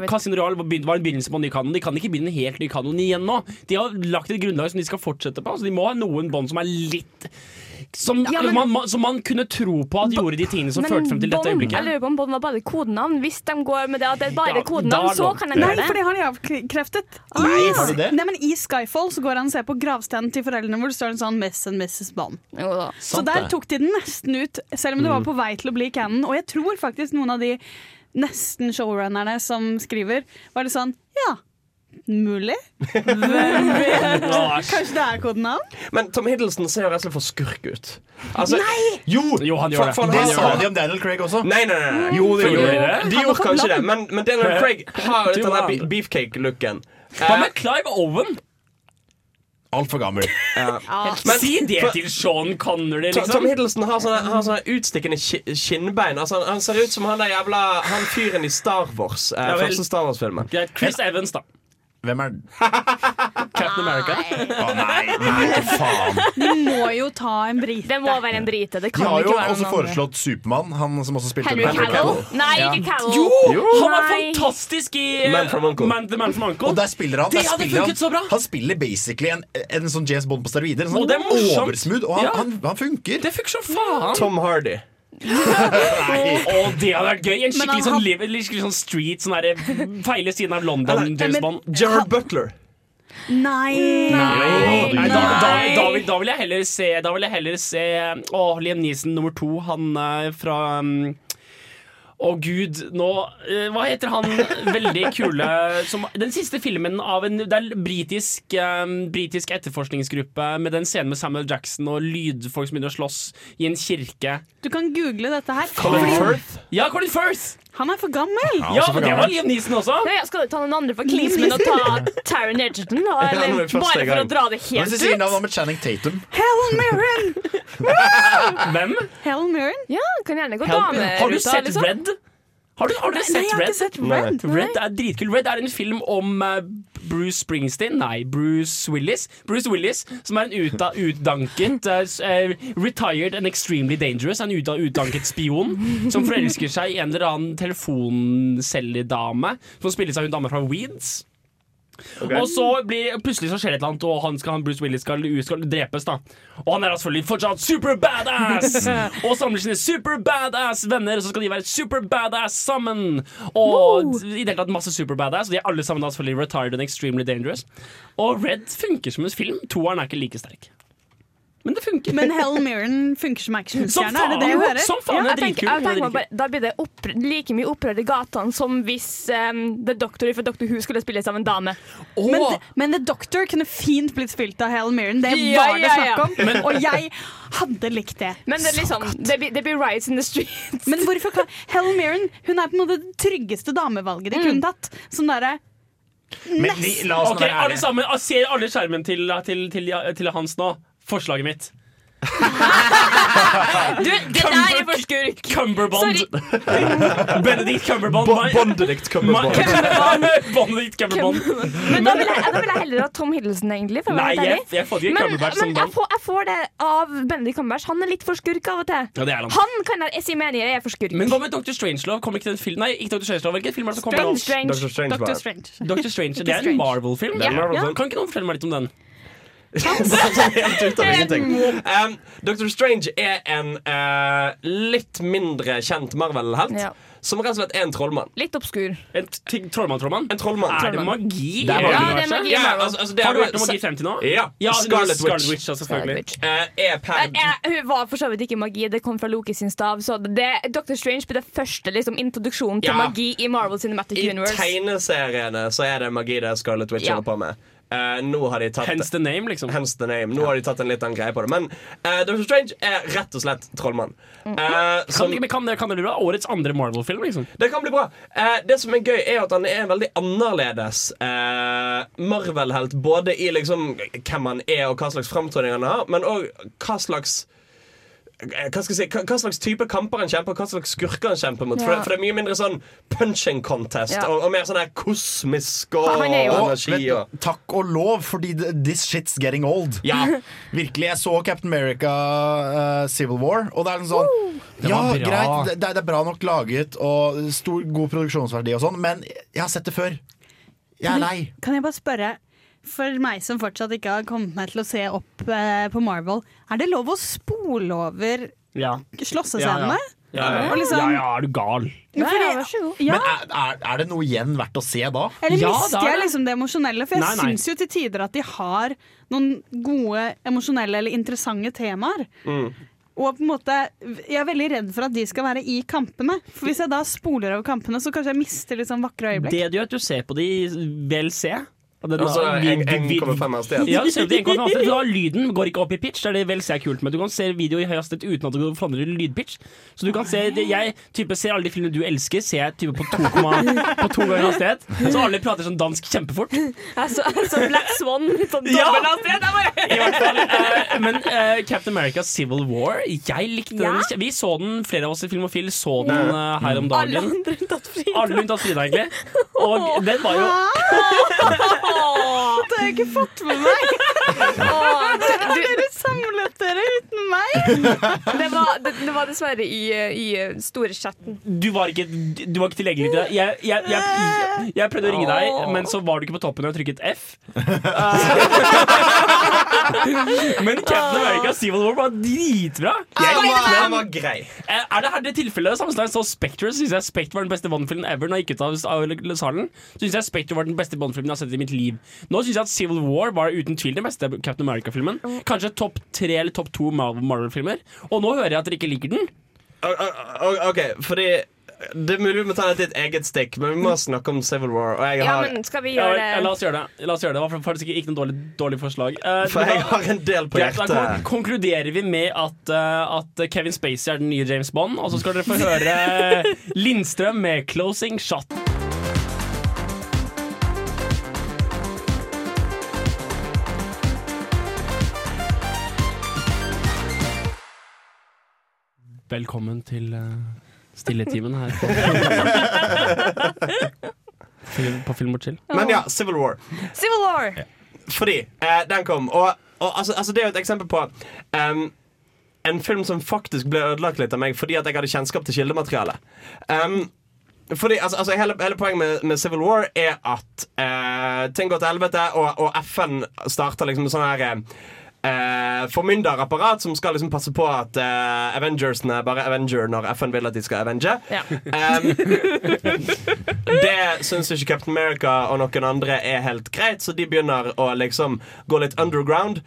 Casino Royale var var en begynnelse på en ny kanon. De kan ikke begynne en helt ny kanon igjen nå. De har lagt et grunnlag som de skal fortsette på. Så de må ha noen bånd som er litt som, Ja, men- man, man, som man kunne tro på at gjorde de tingene som førte frem til dette øyeblikket. jeg lurer på om Bond var bare kodenavn. Hvis de går med det at det er bare Ja, kodenavn, så kan de Nei, for det. det har de avkreftet. Nei, har de det? Nei, men I Skyfall så går han og ser på gravstenen til foreldrene hvor det står en sånn Miss and Mrs. Bond. Jo da. Så Sant der det. tok de den nesten ut, selv om det var på vei til å bli canon. Og jeg tror faktisk noen av de nesten showrunnerne som skriver, var det sånn Ja, mulig. Hvem vet? Kanskje det er kodenavn? Men Tom Hiddleston ser jo rett og slett for skurk ut. Altså, jo! Jo, han gjør det. For- for Det sa de om Daniel Craig også. Nei, nei, nei. nei. Jo, det Gjorde gjorde de de. det? De gjorde kanskje det, men, men Daniel Craig har jo Du den der be- beefcake-looken. Hva Eh, med Clive Owen? Altfor gammel. Men- si det for- til Sean Connery, Liksom. Tom. Hiddleston har sånne, har sånne utstikkende ki- kinnbein. Altså, han, han ser ut som han der jævla Han fyren i Star Wars. Eh, Ja første Star Wars-filmen. Chris Evans, da. Hvem er Captain America. Å nei, nei, faen. De må jo ta en brite. Det må være en brite. Det De har jo ikke også foreslått Supermann, han som også spilte Henry Cavill? Nei, Ja. ikke Cavill. Jo! Han var fantastisk i Man from Uncle. Man, The Man from Uncle. Og der spiller han Det der hadde spiller funket så bra. han, spiller basically en, en sånn James Bond på steroider. En sånn det er oversmooth, og han, Ja. han, han funker. Det funker som faen. Tom Hardy. Å, det hadde vært gøy. En skikkelig sånn, liv, skikkelig sånn street, sånn der, feile siden av London, Eller- James men- Bond. Gerard Butler. Nei. Nei, da, da, Nei. da, vil, da vil jeg heller se Da vil jeg heller se Å, Liam Neeson nummer to. Han er fra um, å gud, nå eh, Hva heter han veldig kule som, Den siste filmen av en Det er britisk, um, britisk etterforskningsgruppe med den scenen med Samuel Jackson og lydfolk som begynner å slåss i en kirke. Du kan google dette her. Colin Firth. Ja, Colin Firth! Han er for gammel. Ja, ja for men det var Liam Neeson også. Ja, skal du ta noen andre for Kingsman og ta Taron Egerton? Da, bare for å dra det helt ut? navnet med Channing Tatum Helen Mirren! Hvem? Helen Mirren? Ja, kan gjerne gå Har du sett liksom. Red? Har du, har du Nei, sett jeg har Red? ikke sett Red. Red er dritkul. Red er en film om eh, Bruce Springsteen Nei, Bruce Willis. Bruce Willis, Som er en utdanket uh, Retired and extremely dangerous. En utdanket spion som forelsker seg i en eller annen telefoncelledame som spilles av hun dame fra Weeds. Og så blir, plutselig så skjer det et eller annet, og han skal, han Bruce Willis skal, skal drepes. da Og han er selvfølgelig fortsatt super badass! og samler sine super badass venner, så skal de være super badass sammen. Og i det hele tatt masse super badass, og de er alle sammen da selvfølgelig retired and extremely dangerous. Og Red funker som en film. Toeren er ikke like sterk. Men det funker. Men Helen Mirren funker som actionstjerne, er faen! det det hører? Som faen, det jeg er tenker, jeg er tenker bare, da blir det oppr like mye opprør i gatene som hvis um, The Doctor fra Doctor Who skulle spilles av en dame. Men, men The Doctor kunne fint blitt spilt av Helen Mirren. Det Ja, var det ja, snakk ja. om. Og jeg hadde likt det. Men det, liksom, det, blir, det blir riots in the streets. Men hvorfor kan Helen Mirren Hun er på en måte det tryggeste damevalget de kunne tatt. Sånn derre la oss være alle sammen, Ser alle skjermen til, til, til, til Hans nå? Forslaget mitt. Du, det der er for skurk! Cumberbond. Sorry. Benedict Cumberbond. Bo Cumberbond. Benedict Cumberbond. Men da vil, jeg, da vil jeg heller ha Tom Hiddleston, egentlig. For Nei, jeg, jeg får ikke Men, Cumberbatch som men jeg, får, jeg får det av Benedict Cumberbatch. Han er litt for skurk av og til. Ja, det er han. Han kan jeg si mener jeg er for skurk. Men hva med Dr. Strangelove? Kom ikke den film? Nei, ikke Dr. Strangelove. Hvilken film er det som kommer Strange, Dr. strange. Dr. Strange Doctor. Strange. Dr. Strange, Det er en Marvel-film. En Marvel-film. Kan ikke noen fortelle meg litt om den? Helt ut av ingenting. Um, Dr. Strange er en uh, litt mindre kjent Marvel-helt. Ja. Som rett og slett er en trollmann. Litt obskur. En Trollmann-trollmann? En trollmann. Er det magi? Det er magi. Ja, det er magi Ja, altså, altså, det Har du hørt om magi frem til nå? Ja. Ja, Scarlet Scarlet Witch. Witch altså, Witch. Uh, er per Uh, jeg, hun var for så vidt ikke magi, det kom fra Loki sin stav. Så det, Dr. Strange blir det første liksom, introduksjonen til Ja. magi i Marvel Cinematic I Universe. tegneseriene så er det magi det Scarlet Witch Ja. holder på med. Eh, nå har de tatt Hence the name, liksom. Hence the name. Nå har de tatt en litt annen greie på det. Men uh, Doctor Strange er rett og slett trollmann. Uh, mm. Kan, som, men kan, det, kan det bli bra? Årets andre Marvel-film, liksom. det kan bli bra. Eh, det som er gøy, er at han er en veldig annerledes eh, Marvel-helt. Både i liksom hvem han er, og hva slags framtoning han har, men òg hva slags eh, hva, skal jeg si, hva, hva slags type kamper han kjemper, hva slags skurker han kjemper mot. For, det, for det er mye mindre sånn punching contest Ja. og, og mer sånn her kosmisk og Og, energi. Og, vet, takk og lov, fordi this shit's getting old. ja, Virkelig, Jeg så Captain America uh, Civil War, og det er liksom sånn uh, Ja, greit, det, det er bra nok laget og stor, god produksjonsverdi og sånn, men jeg har sett det før. Jeg er lei. Kan jeg bare spørre, for meg som fortsatt ikke har kommet meg til å se opp eh, på Marvel, er det lov å spole over Ja. slåssescenene? Ja, ja. Og liksom- ja, ja, er du gal? Ja, Fordi- ja. Ja, Men er, er, er det noe igjen verdt å se da? eller Ja, mister det jeg liksom det emosjonelle? For jeg syns jo til tider at de har noen gode emosjonelle eller interessante temaer. Mm. Og på en måte, Jeg er veldig redd for at de skal være i kampene. For Hvis jeg da spoler over kampene, så kanskje jeg mister litt sånn vakre øyeblikk. Det du gjør, at du ser på de VLC. Og altså vi- vi- 1,5 hastighet. Ja, du ser på de 1,5, for da Lyden går ikke opp i pitch. Det er det vel ser kult med Du kan se video i høy hastighet uten at du forandrer lydpitch. Så du kan se det, Jeg type ser alle de filmene du elsker, ser jeg type på to, komma- på to ganger hastighet. Så alle prater sånn dansk kjempefort. Altså, altså Black Swan, litt sånn Ja! dobbelthastighet. det er I hvert fall, uh, men uh, Captain America Civil War, jeg likte Ja. den. Vi så den, flere av oss i Filmofil så den uh, her om dagen. Alle unntatt Frida. Alle unntatt Frida, egentlig. Og den var jo Det har jeg ikke fått med meg! Åh, du, du, Samlet dere uten meg! det, var, det, det var dessverre i, i eh, store chatten. Du var ikke, du var ikke tilgjengelig til det. Jeg, jeg, jeg, jeg prøvde å ringe deg, men så var du ikke på toppen og trykket F. men Captain America Civil War var dritbra. Jeg likte var, den. den var grei. Eh, Er det her det tilfellet? Samme som jeg så Spectre, syns jeg Spectre var den beste Bond-filmen ever. Når jeg gikk ut av, av salen, syns jeg Spectre var den beste Bond-filmen jeg har sett i mitt liv. Nå syns jeg at Civil War var uten tvil den beste Captain America-filmen. Kanskje topp tre eller topp to Marvel- Marvel-filmer. Og nå hører jeg at dere ikke liker den. OK, fordi det er mulig vi må ta det til et eget stikk, men vi må snakke om Civil War. Og jeg Ja, men skal vi gjøre det? ja, la oss gjøre det. La oss gjøre det. Det var faktisk ikke noe dårlig, dårlig forslag. Uh, for da- jeg har en del på hjertet. da konkluderer vi med at, uh, at Kevin Spacey er den nye James Bond. Og så skal dere få høre Lindstrøm med 'Closing Shot'. Velkommen til uh, stilletimen her på, film, på Film og Chill. Men ja, Civil War. Civil War! Fordi eh, den kom. Og, og altså, altså, det er jo et eksempel på um, en film som faktisk ble ødelagt litt av meg fordi at jeg hadde kjennskap til kildematerialet. Um, fordi altså, altså, hele, hele poenget med, med Civil War er at eh, ting går til helvete, og, og FN starter liksom sånn her eh, formynderapparat som skal liksom passe på at eh, Avengersene er bare Avenger når FN vil at de skal avenge. Ja. Um, det syns ikke Captain America og noen andre er helt greit, så de begynner å liksom gå litt underground.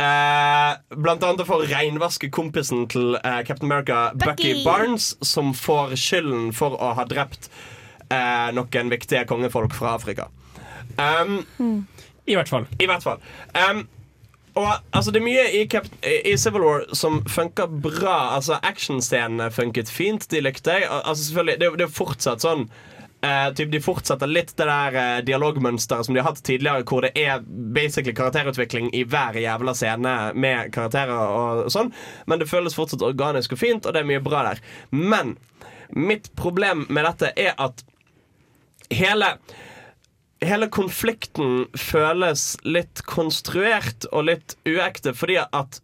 Eh, blant annet for å reinvaske kompisen til eh, Captain America, Bucky. Bucky. Barnes, som får skylden for å ha drept eh, noen viktige kongefolk fra Afrika. Um, I hvert fall. i hvert fall. Um, og altså, det er mye i, Cap i Civil War som funker bra. Altså, Actionscenene funket fint. De likte jeg. Altså, selvfølgelig, det, det er fortsatt sånn Uh, typ, De fortsetter litt det der uh, dialogmønsteret som de har hatt tidligere, hvor det er basically karakterutvikling i hver jævla scene med karakterer og sånn. Men det føles fortsatt organisk og fint, og det er mye bra der. Men mitt problem med dette er at hele Hele konflikten føles litt konstruert og litt uekte, fordi at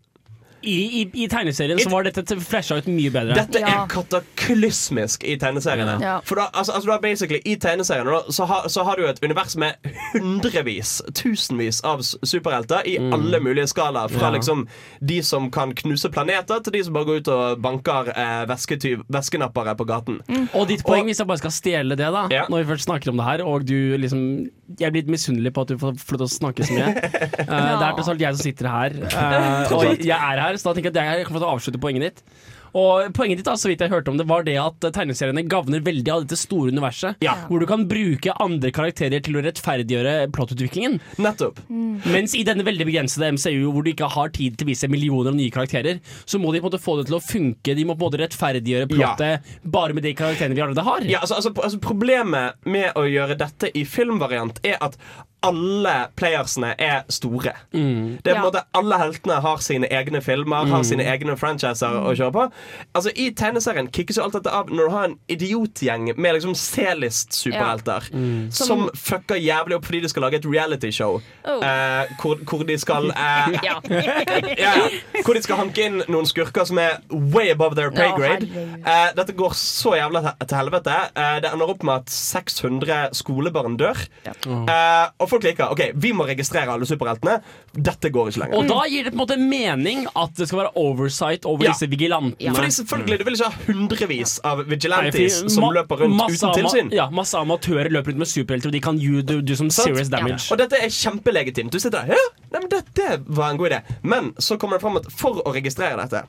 I, i, i tegneserien så var dette flasha ut mye bedre. dette Ja. er kataklysmisk i tegneseriene. Ja. For da, altså, altså, da basically I tegneseriene da, så, har, så har du et univers med hundrevis, tusenvis av superhelter i alle mulige skalaer. Fra Ja. liksom de som kan knuse planeter, til de som bare går ut og banker eh, vesketyv, veskenappere på gaten. Og ditt poeng, hvis jeg bare skal stjele det, da Ja. når vi først snakker om det her, og du liksom Jeg blir litt misunnelig på at du får lov til å snakke så mye. Eh, Det er tross alt jeg som sitter her, uh, og jeg er her, så da tenker jeg at jeg kommer til å avslutte poenget ditt. Og Poenget ditt da, så vidt jeg hørte om det var det at eh, tegneseriene gavner veldig av dette store universet. Ja. Hvor du kan bruke andre karakterer til å rettferdiggjøre plottutviklingen. Nettopp. Mens i denne veldig begrensede MCU, hvor du ikke har tid til å vise millioner av nye karakterer, så må de på en måte få det til å funke. De må på en måte rettferdiggjøre plottet bare med de karakterene vi allerede har. Ja, altså, altså, altså Problemet med å gjøre dette i filmvariant er at alle playersene er store. Det er på en Ja. måte Alle heltene har sine egne filmer, har sine egne franchiser å kjøre på. Altså I tegneserien kickes jo alt dette av når du har en idiotgjeng med liksom C-list-superhelter som fucker jævlig opp fordi de skal lage et realityshow Oh. eh, hvor, hvor de skal eh, Ja. ja, ja. Hvor de skal hanke inn noen skurker som er way above their pay grade. Oh, Eh, dette går så jævla til, helvete. Eh, det ender opp med at 600 skolebarn dør. Eh, og folk liker OK, vi må registrere alle superheltene. Dette går ikke lenger. Og da gir det på en måte mening at det skal være oversight over Ja. disse vigilantene. Fordi selvfølgelig, Du vil ikke ha hundrevis av vigilantes Nei, som løper rundt uten tilsyn. Ja, masse amatører løper rundt med superhelter, og de kan you do, do some serious damage. Og dette er kjempelegitimt. Du sitter der, ja, nei, men dette var en god idé Men så kommer det fram at for å registrere dette,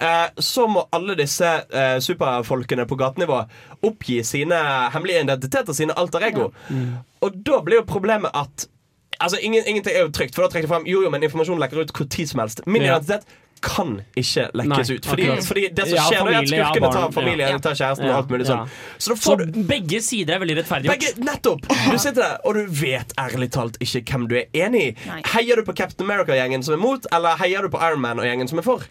eh, så må alle disse eh, superfolkene på gatenivå oppgi sine hemmelige identiteter, sine alter ego. Og da blir jo problemet at Altså, ingen, Ingenting er jo trygt, for da trekker de frem Jo, jo, men informasjon lekker ut hvor tid som helst. Min identitet kan ikke lekkes Nei, ut. Fordi, fordi det som Ja, skjer, er at familie, ja, skurkene tar familien, ja. tar kjæresten Ja, og alt mulig sånn. Så da Så du begge sider er veldig rettferdiggjort. begge, nettopp! Du sitter der, og du vet ærlig talt ikke hvem du er enig i. Nei. Heier du på Captain America-gjengen som er mot, eller heier du på Iron Man og gjengen som er for?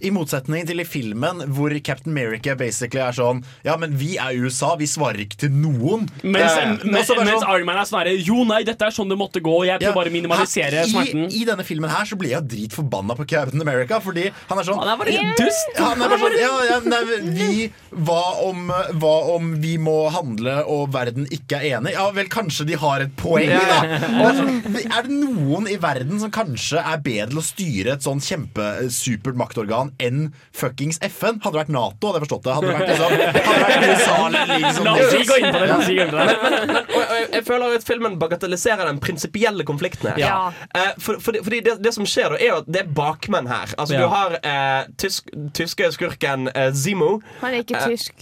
I motsetning til i filmen hvor Captain America basically er sånn Ja, men vi er USA, vi svarer ikke til noen. Mens, Eh, mens, sånn, mens Iron Man er sånn herre Jo, nei, dette er sånn det måtte gå. Jeg Ja, prøver bare å minimalisere her- smerten. I, I denne filmen her så blir jeg dritforbanna på Captain America, fordi han er sånn Han er bare dust. Han er bare sånn Ja, ja nei, vi hva om, hva om vi må handle og verden ikke er enig? Ja vel, kanskje de har et poeng, da. Og er, sånn, er det noen i verden som kanskje er bedre til å styre et sånn kjempesupert maktorgan enn fuckings FN? Hadde det vært Nato, hadde jeg forstått det. Hadde det vært, liksom, hadde det vært USA eller liksom La oss ikke gå inn på det. La oss ikke gå inn på det. Og, og jeg, jeg føler at filmen bagatelliserer den prinsipielle konflikten her. Ja. Eh, for, fordi fordi det, det som skjer, da, er jo at det er bakmenn her. Altså, Ja. Du har eh, tysk, tyske skurken eh, Zimo. Han er ikke Eh, tysk.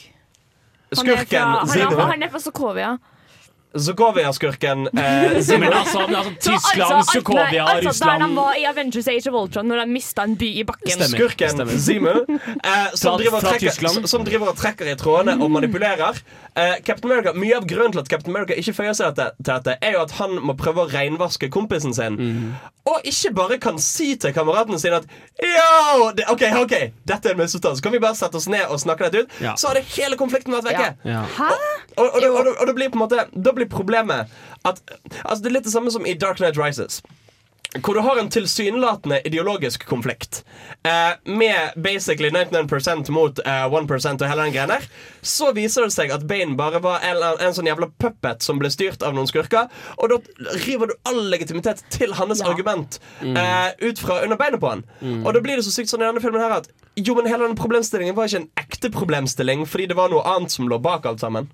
Han er Skurken fra, han er, Zimo. han er fra Sokovia. Sokovia-skurken eh, Zimo. Men altså, altså Tyskland, altså, Sokovia, altså, Der han var i Avengers Age of Ultron, når han mista en by i bakken. Stemmer. Skurken Stemmer. Zimo, eh, som, driver og trekker, Tyskland. som driver og trekker i trådene og manipulerer. Eh, Captain America, Mye av grunnen til at Captain America ikke føyer seg dette, til dette, er jo at han må prøve å renvaske kompisen sin. Mm. Og ikke bare kan si til kameratene sine at Yo, det, OK, ok, dette er en misforståelse. Kan vi bare sette oss ned og snakke dette ut? Ja. Så hadde hele konflikten vært vekke. Ja. Og, og, og, og, og det blir på en måte Da blir problemet at Altså Det er litt det samme som i Dark Knight Rises. Hvor du har en tilsynelatende ideologisk konflikt eh, med basically 99% mot eh, 1 og hele den greia der, så viser det seg at Bane bare var en, en sånn jævla puppet som ble styrt av noen skurker, og da river du all legitimitet til hans argument eh, ut fra under beinet på han. Og da blir det så sykt sånn i denne filmen her at jo, men hele denne problemstillingen var ikke en ekte problemstilling fordi det var noe annet som lå bak alt sammen.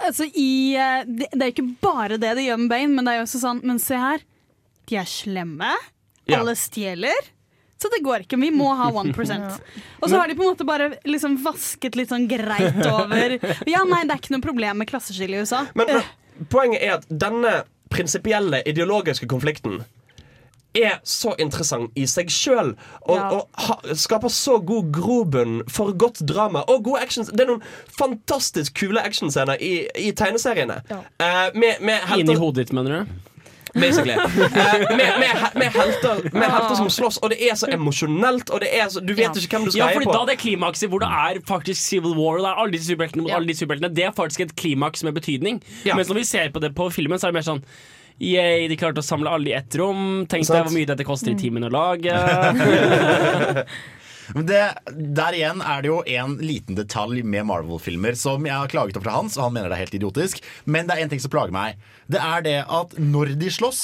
Altså, i, eh, det, det er ikke bare det de gjør med Bane, men det er jo også sånn Men se her. De er slemme. Ja. Alle stjeler. Så det går ikke. Vi må ha 1% Og så har de på en måte bare liksom vasket litt sånn greit over Ja, nei, det er ikke noe problem med klasseskille i USA. Men, men poenget er at denne prinsipielle ideologiske konflikten er så interessant i seg sjøl og, Ja. og ha, skaper så god grobunn for godt drama og gode actions. Det er noen fantastisk kule actionscener i, i tegneseriene. Eh, med, med Inni hodet ditt, mener du? Basically. Eh, med, helter, som slåss, og det er så emosjonelt, og det er så, du vet ikke hvem du skal Ja, heie på. da det klimakset hvor det er faktisk Civil War, det er alle disse superheltene mot alle disse superheltene, det er faktisk et klimaks med betydning. Ja. Mens når vi ser på det på filmen, så er det mer sånn Yay, de klarte å samle alle i ett rom. Tenk deg hvor mye dette koster i timen å lage. Men det, der igjen er det jo en liten detalj med Marvel-filmer som jeg har klaget opp fra Hans, og han mener det er helt idiotisk. Men det er en ting som plager meg. Det er det at når de slåss,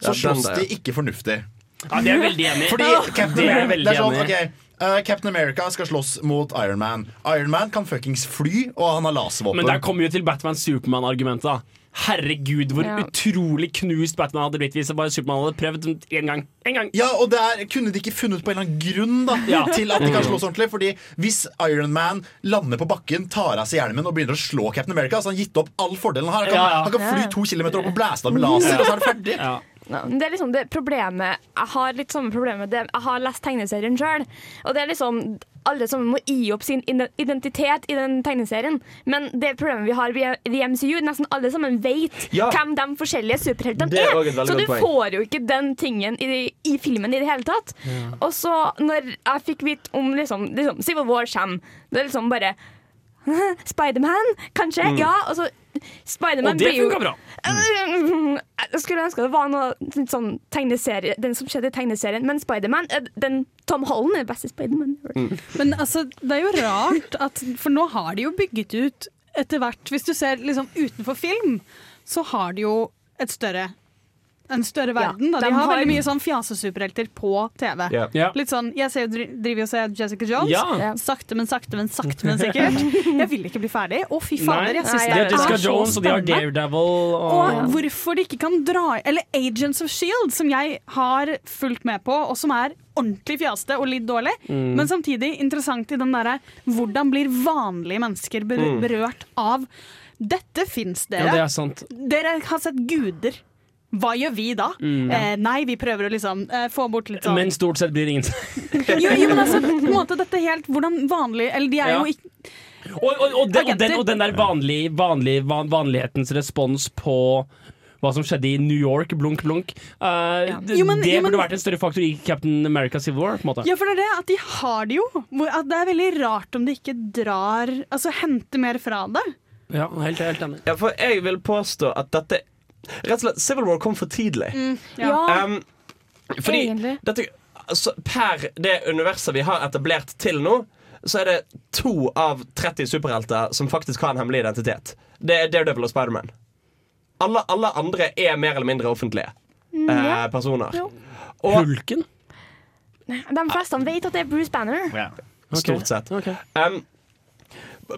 så Ja, slåss de ikke fornuftig. Ja, det er jeg veldig enig. Fordi Captain, Det er jeg det er sånn, okay, Uh, eh, Captain America skal slåss mot Iron Man. Iron Man kan fuckings fly, og han har laservåpen. Men der kommer jo til Batman-Superman-argumentet. da Herregud, hvor Ja. utrolig knust Batman hadde blitt hvis bare Supermann hadde prøvd en gang. En gang. Ja, og der kunne de ikke funnet på en eller annen grunn da Ja. til at de kan slåss ordentlig. Fordi hvis Iron Man lander på bakken, tar av seg hjelmen og begynner å slå Captain America, så har han gitt opp all fordelen her. Han kan, Ja, ja. han kan fly to kilometer opp og blæste av med laser, og så er det ferdig. Ja. Ja, det er liksom det problemet Jeg har litt samme problem med det. Jeg har lest tegneserien sjøl. Og det er liksom alle som må gi opp sin identitet i den tegneserien. Men det problemet vi har i MCU, nesten alle sammen vet Ja. hvem de forskjellige superheltene er er. Så du får jo ikke den tingen i, i filmen i det hele tatt. Og så når jeg fikk vite om liksom, liksom Civil War kommer, det er liksom bare Spiderman, kanskje? Mm. Ja. Og så Spiderman Og det blir funka bra. jeg skulle ønske det var noe litt sånn tegneserie Den som skjedde i tegneserien. Men Spiderman eh, den Tom Holland er den beste Spiderman. Men altså, det er jo rart at For nå har de jo bygget ut etter hvert Hvis du ser liksom utenfor film, så har de jo et større en større verden. da. De, de har, har- veldig mye sånn fjasesuperhelter på TV. Yeah. Yeah. Litt sånn, Jeg ser, driver jo og ser Jessica Jones. Ja. Ja. Sakte, men sakte, men sakte, men sikkert. Jeg vil ikke bli ferdig. Å, fy fader, jeg syns Nei, det er Jessica så Jones, og de har. Daredevil. Og, Og hvorfor de ikke kan dra Eller Agents of Shield, som jeg har fulgt med på, og som er ordentlig fjaste og litt dårlig, Mm. men samtidig interessant i den derre Hvordan blir vanlige mennesker ber berørt av Dette fins ja, dere. det er sant. Dere har sett guder. Hva gjør vi da? Eh, nei, vi prøver å liksom eh, få bort litt sånn Men stort sett blir det ingenting. jo, jo, men altså, på en måte, dette er helt hvordan vanlig Eller de er Ja. jo ikke Og, og, og, den, og, den, og den der vanlig, vanlig, van, vanlighetens respons på hva som skjedde i New York, blunk, blunk. Uh, det Jo, men- det jo, men- burde vært en større faktor i Captain America Civil War. på en måte Ja, for det er det at de har det jo. At det er veldig rart om de ikke drar Altså henter mer fra det. Ja, helt, helt enig. Ja, for jeg vil påstå at dette Rett og slett, Civil War kom for tidlig. Ja, Um, fordi Egentlig. dette, altså, per det universet vi har etablert til nå, så er det to av 30 superhelter som faktisk har en hemmelig identitet. Det er Daredevil og Spiderman. Alle, alle andre er mer eller mindre offentlige eh, personer. Jo. Og Hulken? De fleste vet at det er Bruce Banner. Ja. stort sett. Okay. Um,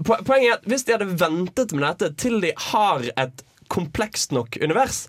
poenget er at hvis de hadde ventet med dette til de har et komplekst nok univers,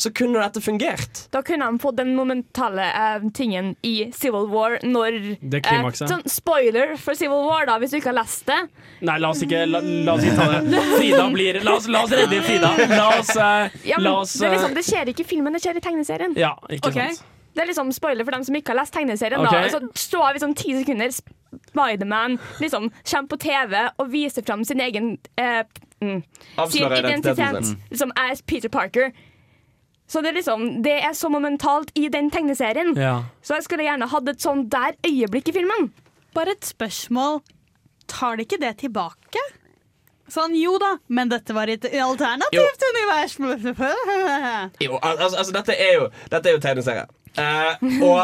så kunne dette fungert. Da kunne han fått den momentale uh, tingen i Civil War når Det klimakset. sånn Spoiler for Civil War, da, hvis du ikke har lest det. Nei, la oss ikke la, la oss ikke ta det. Frida blir La oss, la oss redde Frida. La oss, uh, Ja, men la oss det, er liksom, eh, det skjer ikke i filmen, det skjer i tegneserien. Ja, ikke okay. sant. Det er liksom spoiler for dem som ikke har lest tegneserien. Okay. Da. Så står vi sånn ti sekunder Spiderman liksom kommer på TV og viser fram sin egen eh, mm, sin identitet. Liksom as Peter Parker. Så det er liksom Det er så momentalt i den tegneserien. Ja. Så jeg skulle gjerne hatt et sånn der øyeblikk i filmen. Bare et spørsmål. Tar de ikke det tilbake? Sånn, jo da, men dette var et alternativt univers. Jo, al altså, altså dette er jo, dette er jo tegneserie. Eh, og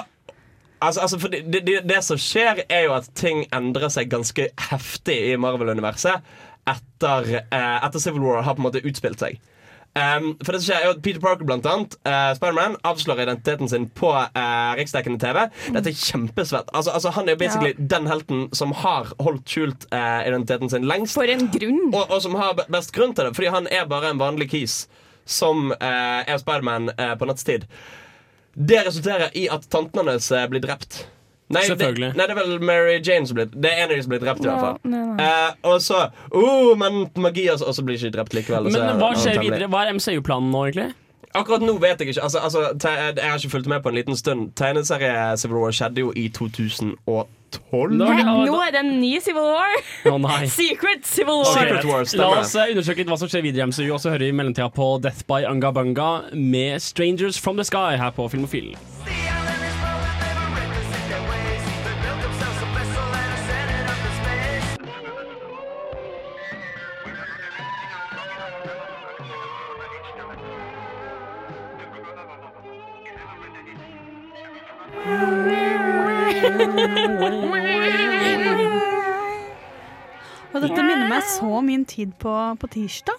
altså, altså for det, det, det som skjer, er jo at ting endrer seg ganske heftig i Marvel-universet etter, eh, etter Civil War har på en måte utspilt seg. Um, for det som skjer er jo at Peter Parker blant annet uh, Spiderman avslører identiteten sin på uh, riksdekkende TV. Dette er kjempesvett. Altså, altså, han er basically den helten som har holdt skjult uh, identiteten sin lengst. For en grunn. Og, og som har best grunn til det, fordi han er bare en vanlig kis som uh, er Spiderman uh, på nattstid. Det resulterer i at tanten hans eh, blir drept. Nei, det, nei, det er vel Mary Jane som blir Det er en av de som blir drept, i hvert fall. Nei, nei. Eh, og så oh, Men magi, altså. og så blir ikke drept likevel. Men hva skjer videre? Hva er MCU-planen nå, egentlig? Akkurat nå vet jeg ikke. Altså, altså, jeg har ikke fulgt med på en liten stund. Tegneserie Civil War skjedde jo i 2012. Nå Hæ? da- Nå er det en ny Civil War! Oh, nei. Secret Civil War! Secret War, La oss eh, undersøke litt hva som skjer videre så vi også hører i mellomtida på Death by Unga Bunga med Strangers from the Sky her på Filmofil. Og dette minner meg så min tid på, på tirsdag.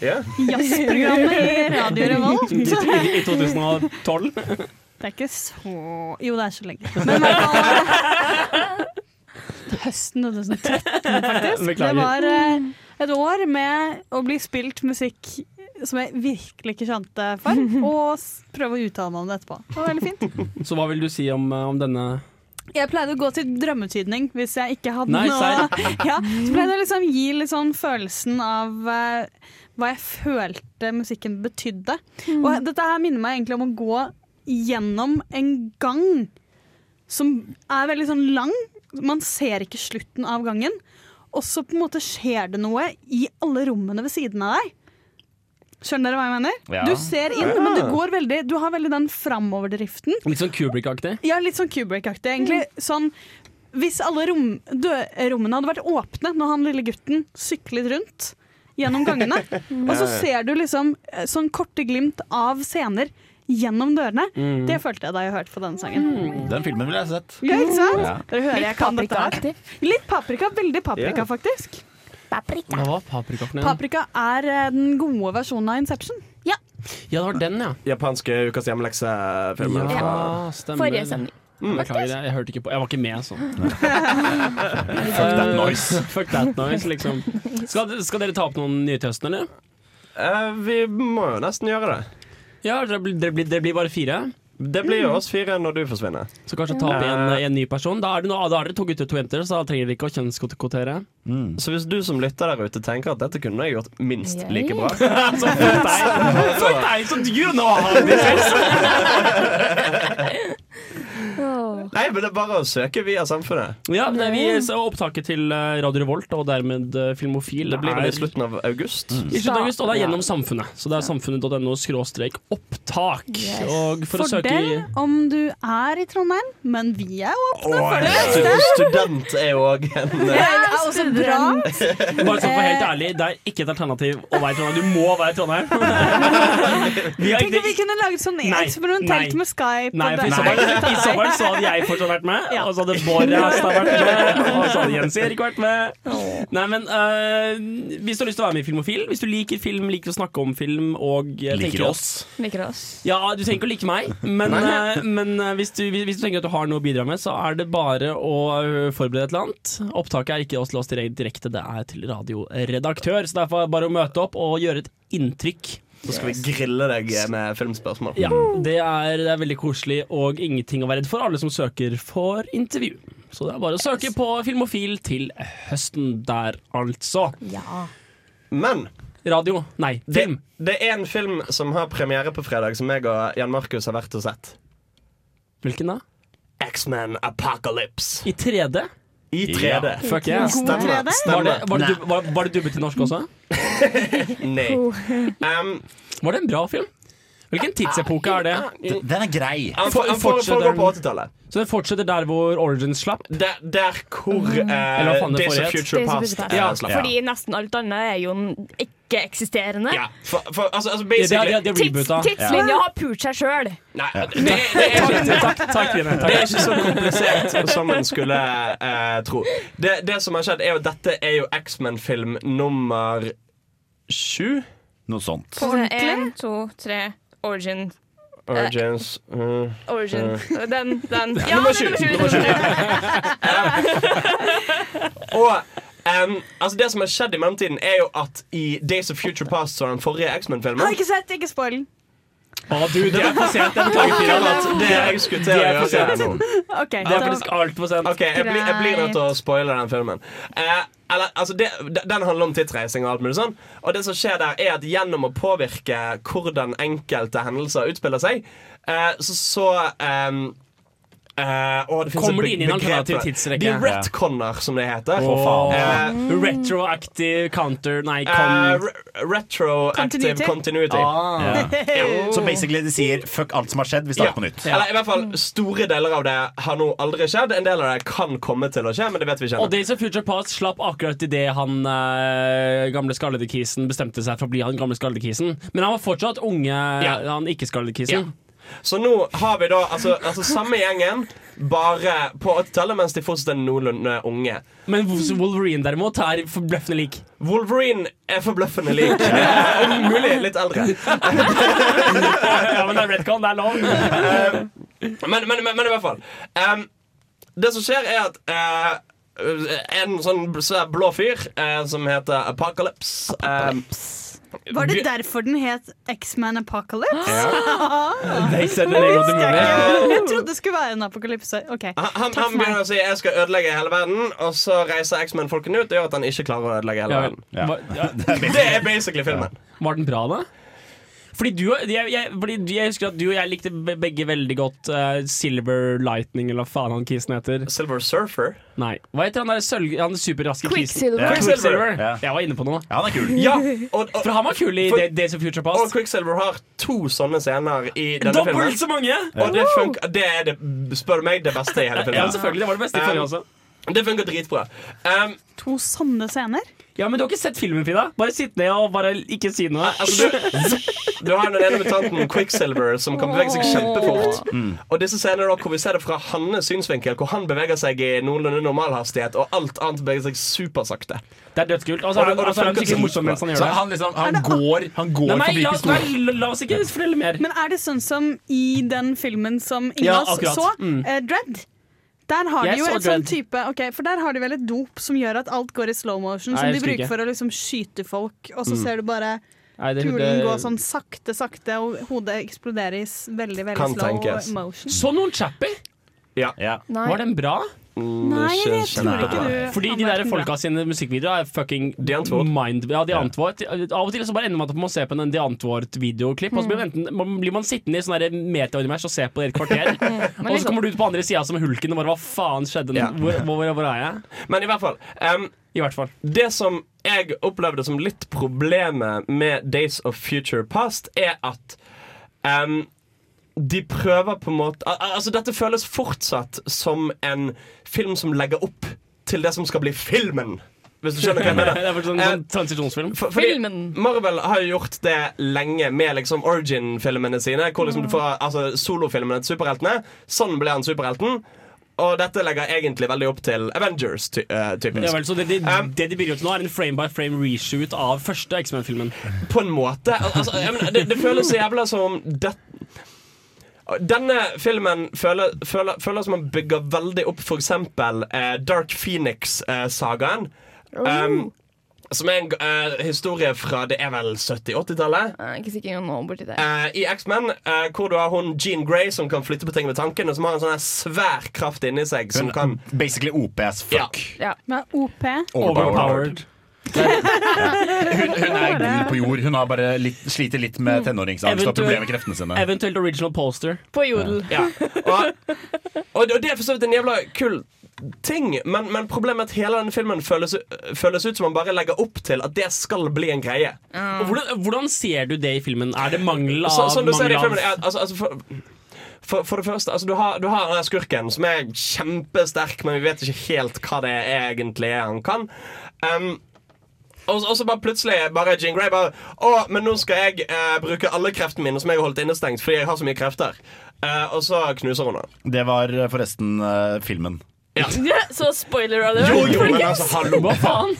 Yeah. Jazzprogrammet i Radio Revolt. I, i 2012. Det er ikke så Jo, det er så lenge. Men fall Høsten 2013, faktisk. Beklager. Det var eh, et år med å bli spilt musikk som jeg virkelig ikke skjønte for, og prøve å uttale meg om det etterpå. Det var veldig fint. Så hva vil du si om, eh, om denne Jeg pleide å gå til drømmetydning hvis jeg ikke hadde Nei, noe ja, Så pleide jeg å liksom gi litt sånn følelsen av uh, hva jeg følte musikken betydde. Og dette her minner meg egentlig om å gå gjennom en gang som er veldig sånn lang. Man ser ikke slutten av gangen. Og så på en måte skjer det noe i alle rommene ved siden av deg. Skjønner dere hva jeg mener? Ja. Du ser inn, men du går veldig Du har veldig den framoverdriften. Litt sånn Kubrick-aktig? Ja, litt sånn Kubrick-aktig, egentlig. Sånn, hvis alle rom, dø, rommene hadde vært åpne når han lille gutten syklet rundt gjennom gangene, og så ser du liksom eh, sånn korte glimt av scener gjennom dørene. Det følte jeg da jeg hørte på denne sangen. Den filmen ville jeg sett. Ja, ikke sant? Ja. Dere hører jeg kan dette her. Litt paprika. Veldig paprika, yeah. faktisk. Paprika. Hva var paprika for noe? Paprika er eh, den gode versjonen av Inception. Ja, det var den, ja. Japanske ukas hjemmelekse-filmer. Ja, stemmer. Forrige sending. Beklager, jeg, jeg hørte ikke på. Jeg var ikke med, sånn. Fuck that noise. Fuck that noise, liksom. Skal, skal dere ta opp noen nye til høsten, eller? Uh, vi må jo nesten gjøre det. Ja, dere blir, dere blir, dere blir bare fire. Det blir jo oss fire når du forsvinner. Så kanskje ta opp en, en ny person. Da er, det da er dere to gutter og to jenter, så da trenger dere ikke å kjønnskvotere. Så hvis du som lytter der ute tenker at dette kunne jeg gjort minst Yay. like bra Så fuck deg! Så du nå har det Nei, men det er bare å søke via samfunnet. Ja, vi er opptaket til eh, Radio Revolt, og dermed eh, Filmofil, Det blir vel i slutten av august. i slutten av august, og det er gjennom Samfunnet. Så det er samfunnet.no skråstrek opptak. Yes. Og for å søke om du er i Trondheim, men vi er åpne for det. Stu- Student er jo òg en Det eh, er også bra. Bare sånn for helt ærlig, det er ikke et alternativ å være i Trondheim. Du må være i Trondheim. Vi Tenk om vi kunne laget sånn eksperimentelt med Skype. Nei, og for i det- så så hadde jeg fortsatt vært med, Ja. og så hadde Bård Hestad vært med, og så hadde Jens Erik vært med. Nei, men øh, Hvis du har lyst til å være med i Filmofil, hvis du liker film, liker å snakke om film og eh, Liker oss. Liker oss. Ja, du trenger ikke å like meg, men, øh, men øh, hvis, du, hvis du tenker at du har noe å bidra med, så er det bare å forberede et eller annet. Opptaket er ikke oss til oss direkte, det er til radioredaktør, så derfor er det bare å møte opp og gjøre et inntrykk. Så skal vi grille deg med filmspørsmål. Ja, det er, det er veldig koselig og ingenting å være redd for alle som søker for intervju. Så det er bare å søke på Filmofil til høsten der, altså. Ja. Men Radio. Nei, film. det er en film som har premiere på fredag, som jeg og Jan Markus har vært og sett. Hvilken da? X-Men Apocalypse. I 3D? I 3D. Fuck yeah. Stemmer. Var det, Stemmer. var, det, var, var det dubbet til norsk også? Nei. Um, Var det en bra film? Hvilken tidsepoke er det? D- Den er grei. Han Fortsetter foregår på 80-tallet. Så den fortsetter der hvor Origins slapp? Der, der hvor Eller hva eh, faen det Days of forrige het? Future Past eh, Ja, slapp. Fordi nesten alt annet er jo ikke-eksisterende. Ja, for, for altså, altså Det, det, basically det, det er Tids, reboota. tidslinja har pult seg sjøl. Nei, det, det, er ikke, Takk, takk, Trine. det er Takk. ikke så komplisert som en skulle eh, tro. Det, det som har skjedd, er jo dette er jo X-Men-film nummer sju. Noe sånt. Én, to, tre, origin. Origins uh, Origin. Den, den. Ja, nummer er sju, nummer sju. Og um, altså det som har skjedd i mellomtiden, er jo at i Days of Future Past, så den forrige X-Men-filmen Har ikke sett, ikke spoil. Å, du, det er for sent. Jeg Det jeg skulle til å er for gjøre sent. Det er faktisk altfor sent. Ok, jeg blir, jeg blir nødt til å spoile den filmen. Eh, eller, altså det, den handler om tidsreising og alt mulig sånn. Og det som skjer der, er at gjennom å påvirke hvordan enkelte hendelser utspiller seg, eh, så, så eh, å, det Kommer de inn i en alternativ tidsrekke? De retconner, som det heter. For faen. Eh, Retroactive counter Nei, eh, con... uh, retroactive Continuity. continuity. Ah. Så basically de sier fuck alt som har skjedd, vi starter på nytt. Eller i hvert fall Store deler av det har nå aldri skjedd. En del av det kan komme til å skje, men det vet vi ikke Og. Days of Future Past slapp akkurat idet han gamle skalledekisen bestemte seg for å bli han gamle skalledekisen. Men han var fortsatt unge, Ja. han ikke-skallede-kisen. Så nå har vi da altså, altså samme gjengen, bare på 80-tallet, mens de fortsatt er noenlunde unge. Men Wolverine derimot er forbløffende lik. Wolverine er forbløffende lik. Om Mulig litt eldre. ja, men det er Redcon, det er lov. Men, men, men, men i hvert fall. Um, det som skjer, er at uh, en sånn blå fyr eh, som heter Apocalypse em, Var det derfor den het X-Man Apocalypse? Ja. said the name of the movie. Jeg trodde det skulle være en apokalypse. Okay. han, han, han meg. begynner å si 'jeg skal ødelegge hele verden', og så reiser X-Men-folkene ut og gjør at han ikke klarer å ødelegge hele Ja, verden. Ja, Det er basically filmen. var den bra, da? Fordi du, jeg, jeg, fordi jeg husker at du og jeg likte begge veldig godt uh, Silver Lightning, eller hva faen han kisen heter. Silver Surfer. Nei, Hva heter han der sølv... Han superraske kisen? Quicksilver. Yeah. Quicksilver. Yeah. Jeg var inne på noe. Ja, han er kul. Ja, og, og, For han var kul i For- Days of Future Past. og. Quicksilver har to sånne scener i denne filmen. Dobbelt så mange! Og det, funker, det er det, spør du meg, det beste i hele filmen. Ja, selvfølgelig. Det var det beste i forrige også. Det funker dritbra. Um, To sånne scener? Ja, Men du har ikke sett filmen, Frida? Bare sitt ned og bare ikke si noe. altså, du, du har den ene mutanten Quicksilver som kan bevege seg kjempefort. Og disse scenene da hvor vi ser det fra hans synsvinkel, hvor han beveger seg i noenlunde normalhastighet, og alt annet beveger seg supersakte. Det er dødskult. Og så Og altså, han- er morsom mens han gjør det. han liksom Han går, han går Nei, nei, forbi pistolen. la, la oss ikke fortelle mer. Men er det sånn som i den filmen som ingen Ja, så, Mm. uh, Dread? Der har de jo et sånn type okay, For der har de vel et dop som gjør at alt går i slow motion, Nei, som de bruker ikke. for å liksom skyte folk, og så Mm. ser du bare Nei, det- kulen det- gå sånn sakte, sakte, og hodet eksploderer i veldig, veldig slow tenkes. motion. Så noen chappy! Ja. ja. Var den bra? Nei, jeg tror ikke du Fordi de der folka sine musikkvideoer er fucking De mind... Ja, de Antwoord. Av og til så bare ender man opp med å se på en De Antwoord-videoklipp, og så blir man, enten, man- blir man sittende i sånn der meta-univers og se på det i et kvarter. og så kommer du ut på andre sida som hulken og bare Hva faen skjedde? Ja. Hvor, hvor, hvor er jeg? Men i hvert fall. Um, I hvert fall. det som jeg opplevde som litt problemet med Days of Future Past, er at um, de prøver på en måte al al- Altså, dette føles fortsatt som en film som legger opp til det som skal bli filmen. Hvis du skjønner hva jeg Det er sånn, sånn transisjonsfilm. For, fordi Filmen. Marvel har jo gjort det lenge med liksom origin-filmene sine. Hvor liksom du får altså, solofilmene til superheltene. Sånn ble han superhelten. Og dette legger egentlig veldig opp til Avengers, typisk. Ja, vel, så det, det, Um, det de bygger opp nå, er en frame by frame reshoot av første X-Men-filmen. på en måte. Altså, mener, det, det føles så jævla som det, Denne filmen føler, føler, føler som man bygger veldig opp eksempel eh, Dark Phoenix-sagaen. Um, som er en uh, historie fra det er vel 70-80-tallet. Jeg er ikke sikker nå borti der. uh, I X-Men, uh, hvor du har hun Jean Grey som kan flytte på ting med tanken, og som har en sånn svær kraft inni seg som kan Basically OP as fuck. Ja. men OP. Overpowered. Hun, hun er gul på jord. Hun har bare litt, sliter litt med tenåringsangst og problemer med kreftene sine. Eventuelt original poster. På jodel. Ja. Og, og det og det er for så vidt en jævla kul ting, men, men problemet er at hele denne filmen føles, føles ut som man bare legger opp til at det skal bli en greie. Og hvordan, hvordan ser du det i filmen? Er det mangel av Så, sånn du ser det i filmen er, altså, altså, for, for, for det første, altså, du har, du har den skurken som er kjempesterk, men vi vet ikke helt hva det egentlig er han kan. Um, og, og så bare plutselig bare Jean Grey bare Å, men nå skal jeg eh, bruke alle kreftene mine som jeg har holdt innestengt fordi jeg har så mye krefter. Eh, og så knuser hun han. Det var eh, forresten eh, filmen. Så spoiler alert. Jo, jo, men altså, hallo. Hva faen?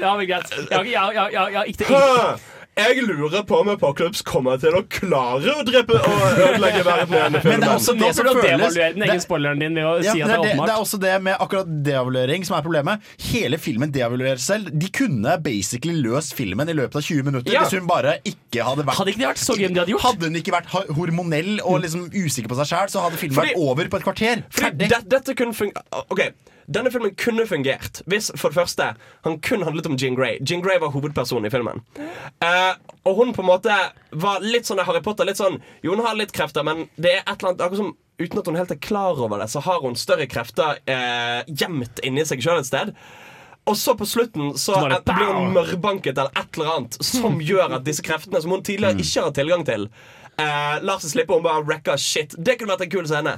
Ja, men greit. Ja, ja, ja, ja, ja, ikke, ikke. Hæ? Jeg lurer på om Apocalypse kommer til å klare å drepe og ødelegge verden i Men det er også det som føles devaluere den egen spoileren din ved å Ja, si at det det, er er det, det er også det med akkurat devaluering som er problemet. Hele filmen devaluerer selv. De kunne basically løst filmen i løpet av 20 minutter Ja. hvis hun bare ikke hadde vært Hadde ikke det vært så gøy de hadde gjort? Hadde hun ikke vært hormonell og liksom usikker på seg sjæl, så hadde filmen Fordi- vært over på et kvarter. Fordi Ferdig. det, dette kunne fungert Ok, denne filmen kunne fungert hvis for det første han kun handlet om Jean Grey. Jean Grey var hovedpersonen i filmen. Uh, og hun på en måte var litt sånn Harry Potter. Litt sånn Jo, hun har litt krefter, men det er et eller annet akkurat som Uten at hun helt er klar over det, så har hun større krefter eh, gjemt inni seg sjøl et sted. Og så på slutten så blir hun mørbanket eller et eller annet som gjør at disse kreftene som hun tidligere ikke har tilgang til, eh, lar seg slippe. Hun bare wrecker shit. Det kunne vært en kul scene.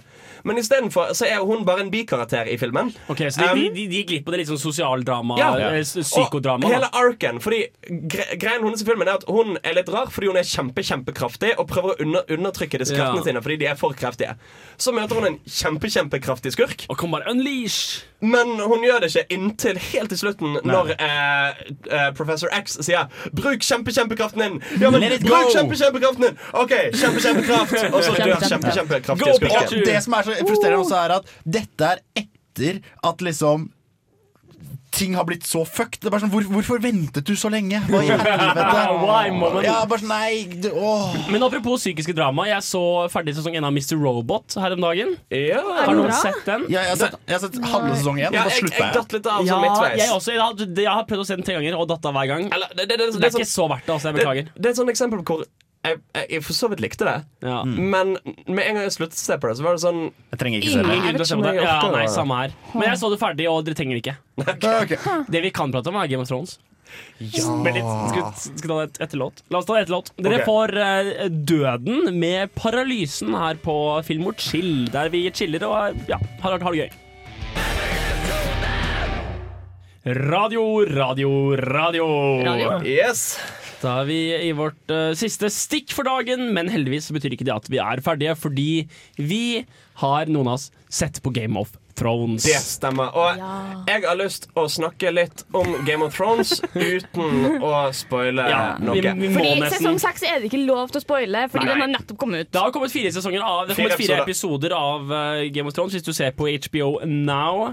Men istedenfor så er hun bare en bikarakter i filmen. Ok, Så de, Um, de, de gikk litt på det litt sånn sosialdrama, Ja. eh, psykodrama. Og hele arken Fordi gre Greien hennes i filmen er at hun er litt rar fordi hun er kjempe, kjempekraftig og prøver å under undertrykke disse kreftene Ja. sine fordi de er for kreftige. Så møter hun en kjempe, kjempekraftig skurk. Og kommer unleash! Men hun gjør det ikke inntil helt til slutten, når eh, eh, Professor X sier 'bruk kjempe-kjempekraften din'. Ja, men Let it bruk go! kjempe-kjempekraften din! OK, kjempe-kjempekraft. Og så dør Kjempe, kjempe. kjempe-kjempekraftige Go, skurken. Pikachu! Det som er så frustrerende også, er at dette er etter at liksom Ting har blitt så fucked. Det er bare sånn, hvor, hvorfor ventet du så lenge? Hva i helvete? Why. Ja, bare sånn, nei du, åh. Men apropos psykiske drama, jeg så ferdig sesong én av Mr. Robot her om dagen. Ja, Har noen bra? sett den? Ja, jeg, har sett, jeg har sett halve sesong én, og ja da jeg, slutta jeg jeg. datt litt av Ja, sånn midtveis. jeg også. Jeg har, jeg har prøvd å se den tre ganger og datt av hver gang. Eller, det, det, det, Det det, er ikke så verdt det, altså. Jeg beklager. Det, det er et sånt eksempel på hvor jeg, jeg, for så vidt likte det, Ja. men med en gang jeg sluttet å se på det, så var det sånn Jeg trenger ikke se Ingen det. grunn til å se på det. Ja, nei, samme her. Men jeg så det ferdig, og dere trenger det ikke. Okay. Det vi kan prate om, er Game of Thrones. Men litt, skal, skal ta et- etter låt? La oss ta et etter låt. Dere okay. får uh, Døden med Paralysen her på Filmort Chill, der vi chiller og ja, har, har det gøy. Radio, radio, radio. Radio. Yes! Da er vi i vårt uh, siste stikk for dagen, men heldigvis betyr ikke det at vi er ferdige, fordi vi har, noen av oss, sett på Game of Thrones. Det stemmer. Og jeg har lyst å snakke litt om Game of Thrones uten å spoile Ja, noe. vi må Fordi nesten sesong seks er det ikke lov til å spoile, fordi Nei. den har nettopp kommet ut. Det har kommet fire av Det har kommet fire episoder. episoder av eh, Game of Thrones hvis du ser på HBO Now.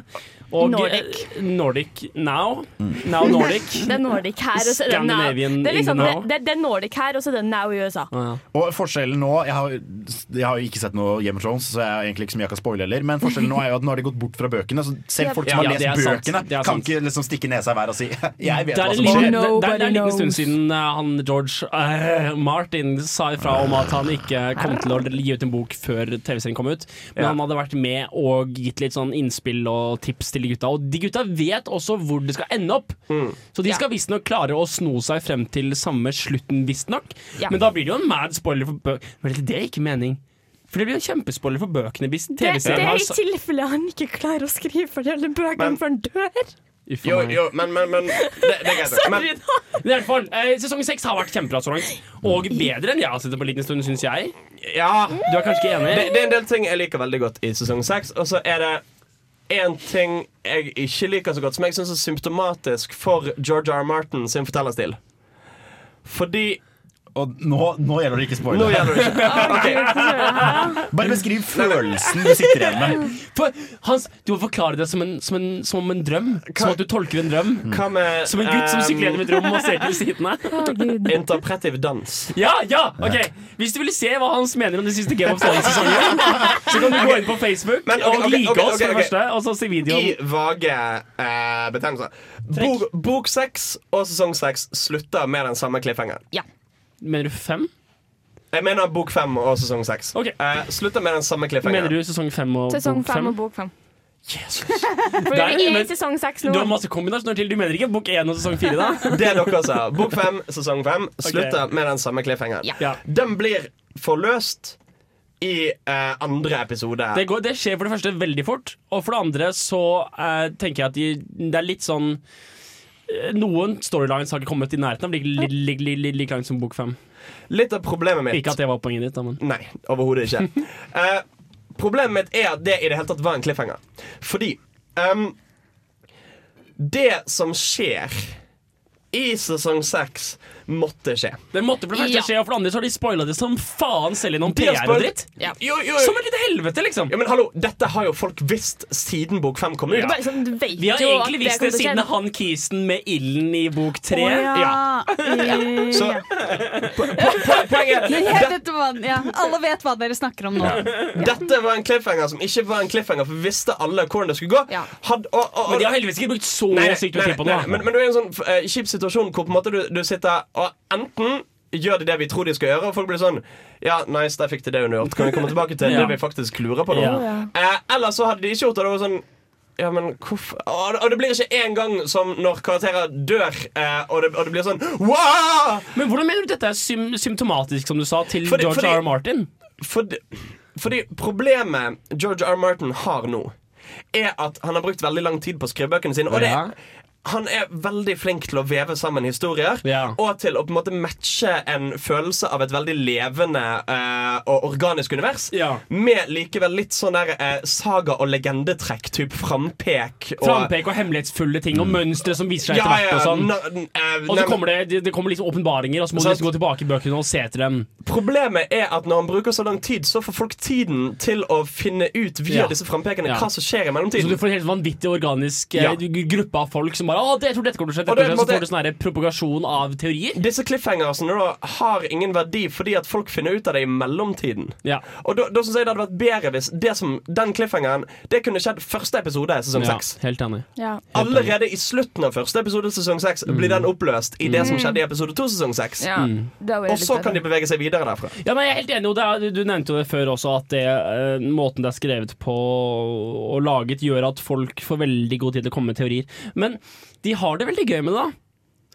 Og, Nordic. eh, Nordic Now. Now Nordic. Det er Nordic her, og så er det Now. Det er, liksom, det, now. det, det er Nordic her, og så er Now i USA. Ah, ja. Og forskjellen nå Jeg har, jeg har jo ikke sett noe Game of Thrones, så jeg har egentlig ikke så mye jeg kan spoile heller. Men forskjellen nå er jo at nå har de gått bort fra bøkene. Så selv folk som Ja, har det er lest bøkene, Det er kan ikke liksom stikke nesa i været og si 'jeg vet er hva som skjer'. det, det, det er en liten stund siden eh, han George uh, Martin sa ifra om at han ikke kom til å gi ut en bok før TV-serien kom ut. Men Ja. han hadde vært med og gitt litt sånn innspill og tips til de gutta. Og de gutta vet også hvor det skal ende opp. Så de skal visstnok klare å sno seg frem til samme slutten, visstnok. Ja. Men da blir det jo en mad spoiler for bøkene. Det er ikke mening. For det blir jo en kjempespoiler for bøkene hvis Det, det TV-serien er i tilfelle han ikke klarer å skrive for alle bøkene før han dør. Jo, jo, men, men, men det, det er greit. Men, Men i hvert fall, eh, Sesong seks har vært kjempebra så langt. Og bedre enn jeg har sett det på en liten stund, syns jeg. ja Du er kanskje ikke enig? det, det er en del ting jeg liker veldig godt i sesong seks, og så er det én ting jeg ikke liker så godt, som jeg syns er symptomatisk for George R. R. Martin sin fortellerstil. Fordi Og nå, nå gjelder det ikke spoiler. Nå gjelder det ikke. Bare beskriv følelsen du sitter igjen med. For, Hans, du må forklare det som en, som en, som en drøm. Som at du tolker en drøm. Hva med Som en gutt som ehm, sykler gjennom et rom og ser til sidene. Interpretiv dans. Ja, ja, ok Hvis du vil se hva Hans mener om den siste Game of Thrones-sesongen, så kan du gå inn på Facebook Men, okay, og like okay, oss, for det første, og så se videoen. I vage eh, betegnelser. Bok, bok seks og sesong seks slutter med den samme cliffhangeren. Mener du fem? Jeg mener bok fem og sesong seks. Okay. Eh, slutter med den samme cliffhangeren. Mener du sesong fem og Sesong bok fem fem? og bok fem. Jesus. For Der, vi er men- sesong seks nå. Du har masse kombinasjoner til. Du mener ikke bok én og sesong fire, da? Det er dere sa. Bok fem, sesong fem slutter med den samme cliffhangeren. Ja. Ja. Den blir forløst i eh, andre episode. Det, går, det skjer for det første veldig fort, og for det andre så eh, tenker jeg at de, det er litt sånn Noen storylines har ikke kommet i nærheten av like, like, like, like, langt som bok fem. Litt av problemet mitt Ikke at det var poenget ditt, da, men Nei, overhodet ikke. uh, problemet mitt er at det i det hele tatt var en cliffhanger. Fordi um, Det som skjer i sesong seks, måtte skje. Det måtte for det første Ja. skje, og for det andre så har de spoila det som faen selv gjennom noen PR og dritt. Ja. Jo, jo, Som jo. et lite helvete, liksom. Ja, men hallo, Dette har jo folk visst siden bok fem kom ut. Det er sånn, Vi har jo egentlig visst det siden han kisen med ilden i bok tre. Oh, ja. Så Ja. po po poenget er det, ja, Alle vet hva dere snakker om nå. Dette var en cliffhanger som ikke var en cliffhanger, for vi visste alle hvordan det skulle gå. Ja. Had, og, og, og, Men de har heldigvis ikke brukt så sykt mye tid på det. Men, men du er i en sånn uh, kjip situasjon hvor på en måte du, du sitter og enten gjør de det vi tror de skal gjøre, og folk blir sånn Ja, nice, der fikk de det undergjort. Kan vi komme tilbake til Ja. det vi faktisk lurer på nå? Ja. Eh, eller så hadde de ikke gjort det. Det var sånn ja, men hvorfor Og det blir ikke én gang som når karakterer dør, eh, og, det, og det blir sånn wow! Men hvordan mener du dette er sym symptomatisk, som du sa, til Fordi- George fordi- R. R. Martin? Fordi, fordi problemet George R. Martin har nå, er at han har brukt veldig lang tid på skrivebøkene sine. Og det, Ja. Han er veldig flink til å veve sammen historier, Ja. og til å på en måte matche en følelse av et veldig levende uh, og organisk univers, Ja. med likevel litt sånn der uh, saga- og legendetrekk, type frampek. Og, Frampek og hemmelighetsfulle ting og mønstre som viser seg ja, etter hvert. Og sånn eh, Og så kommer det, det, kommer liksom åpenbaringer, og så må du liksom gå tilbake i bøkene og se etter dem. Problemet er at når han bruker så lang tid, så får folk tiden til å finne ut via disse frampekene hva som skjer i mellomtiden. Så du får en helt vanvittig organisk uh, gruppe av folk som bare Å, det, jeg tror dette kommer til å skje. Dette det kommer til å skje», Så får du sånn her propagasjon av teorier. Disse cliffhangersene da har ingen verdi fordi at folk finner ut av det i mellomtiden. Ja. Og da, da synes jeg det hadde vært bedre hvis det som, den cliffhangeren Det kunne skjedd første episode i sesong ja, helt enig. Ja. Allerede i slutten av første episode sesong seks blir den oppløst i det som skjedde i episode to sesong seks. Ja. mm. Og så kan de bevege seg videre derfra. Ja, men jeg er helt enig, og det er, du- Du nevnte jo det før også, at det, eh, måten det er skrevet på og laget, gjør at folk får veldig god tid til å komme med teorier. Men de har det veldig gøy med det, da.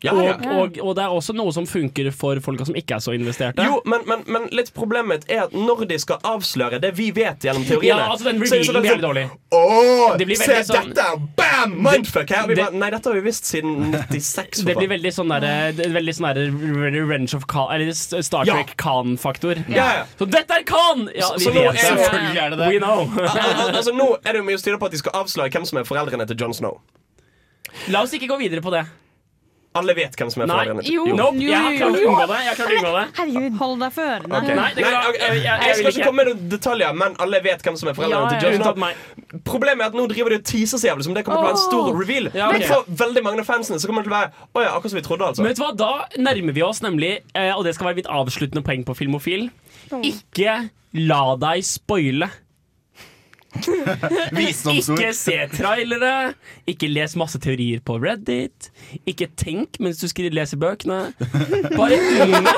Ja, ja. og, og det er også noe som funker for folka som ikke er så investerte. Jo, men, men, men litt problemet mitt er at når de skal avsløre det vi vet gjennom teoriene Ja, altså den så sånn revealen blir jævlig dårlig. Åh, Det blir se sånn- dette! Bam! Mindfuck! Her. Vi Det- bare, nei, dette har vi visst siden 96. Det blir veldig sånn derre er veldig sånn derre Revenge of Khan Eller Star Ja. Trek Khan-faktor. Ja, ja. Så dette er Khan! Ja, Så- vi så nå vet det. Selvfølgelig er det det. We know. Al- al- altså, nå er det jo mye styre på at de skal avsløre hvem som er foreldrene til Jon Snow. La oss ikke gå videre på det. Alle vet hvem som er til Jo. Nope, jeg har klart å unngå det. Jeg har klart å unngå det. Herregud. Hold deg for ørene. Okay. Nei, Nei, jeg, jeg, Jeg jeg skal ikke komme med noen detaljer, men alle vet hvem som er foreldrene Ja, til Justin. Unntatt meg. Problemet er at nå driver de og teaser så jævlig som det kommer til å være en stor reveal. Ja, okay. Men for veldig mange av fansene så kommer det til å være Å ja, akkurat som vi trodde, altså. Men vet du hva, Da nærmer vi oss nemlig, eh, og det skal være mitt avsluttende poeng på Filmofil, ikke la deg spoile. Ikke se trailere, ikke les masse teorier på Reddit, ikke tenk mens du skriver leser bøkene. Bare unngå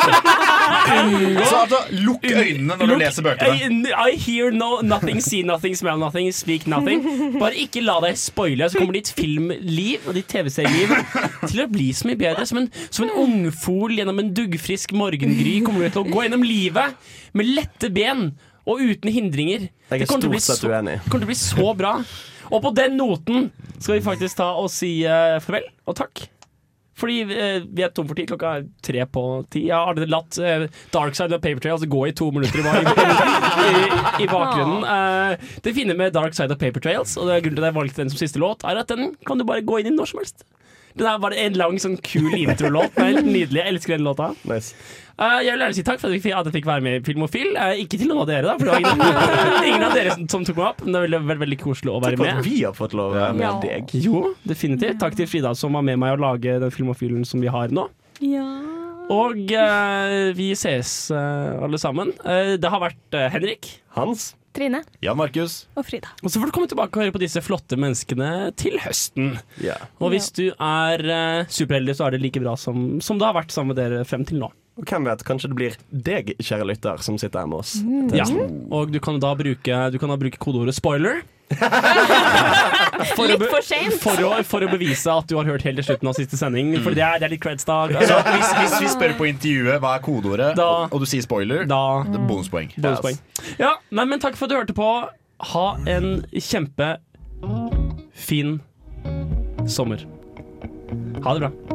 Så altså, lukk øynene når du leser bøkene. I, I hear no, nothing, see nothing, smell nothing, speak nothing. Bare ikke la deg spoile, så kommer ditt filmliv og ditt TV-serieliv til å bli så mye bedre. Som en, som en ungfol gjennom en duggfrisk morgengry kommer du til å gå gjennom livet med lette ben og uten hindringer. Jeg er stort sett så- uenig. Det kommer til å bli så bra. Og på den noten skal vi faktisk ta og si uh, farvel og takk. Fordi uh, vi er tom for tid. Klokka er tre på ti. Jeg har allerede latt uh, Dark Side of Paper Trails gå i to minutter i, i, i bakgrunnen. Uh, det fine med Dark Side of Paper Trails, og det er grunnen til at jeg valgte den som siste låt, er at den kan du bare gå inn i når som helst. Det der var en lang, sånn kul introlåt. Helt nydelig. Jeg elsker den låta. Nice. Uh, jeg vil gjerne si takk for at jeg fikk, at jeg fikk være med i Filmofil. Uh, ikke til noen av dere, da, for det var ingen, ingen av dere som, som tok meg opp. Men det ville vært veldig koselig å være Takk for at med. vi har fått lov å være med Ja. deg. Jo, definitivt. Takk til Frida som var med meg å lage den Filmofilen som vi har nå. Og uh, vi ses alle sammen. Det har vært Henrik. Hans? Trine. Jan Markus. Og Frida. Og så får du komme tilbake og høre på disse flotte menneskene til høsten. Yeah. Og hvis du er uh, superheldig, så er det like bra som, som det har vært sammen med dere frem til nå. Og hvem vet, kanskje det blir deg, kjære lytter, som sitter her med oss. Ja. Og du kan da bruke, du kan da bruke kodeordet 'spoiler'. For Litt for sent. for, for å bevise at du har hørt helt til slutten av siste sending. For det er, det er litt creds, da. Altså, hvis, hvis vi spør på intervjuet hva er kodeordet, Da- og, du sier spoiler, Da det er bonuspoeng. Bonuspoeng. Ja, nei, men takk for at du hørte på. Ha en kjempe fin sommer. Ha det bra.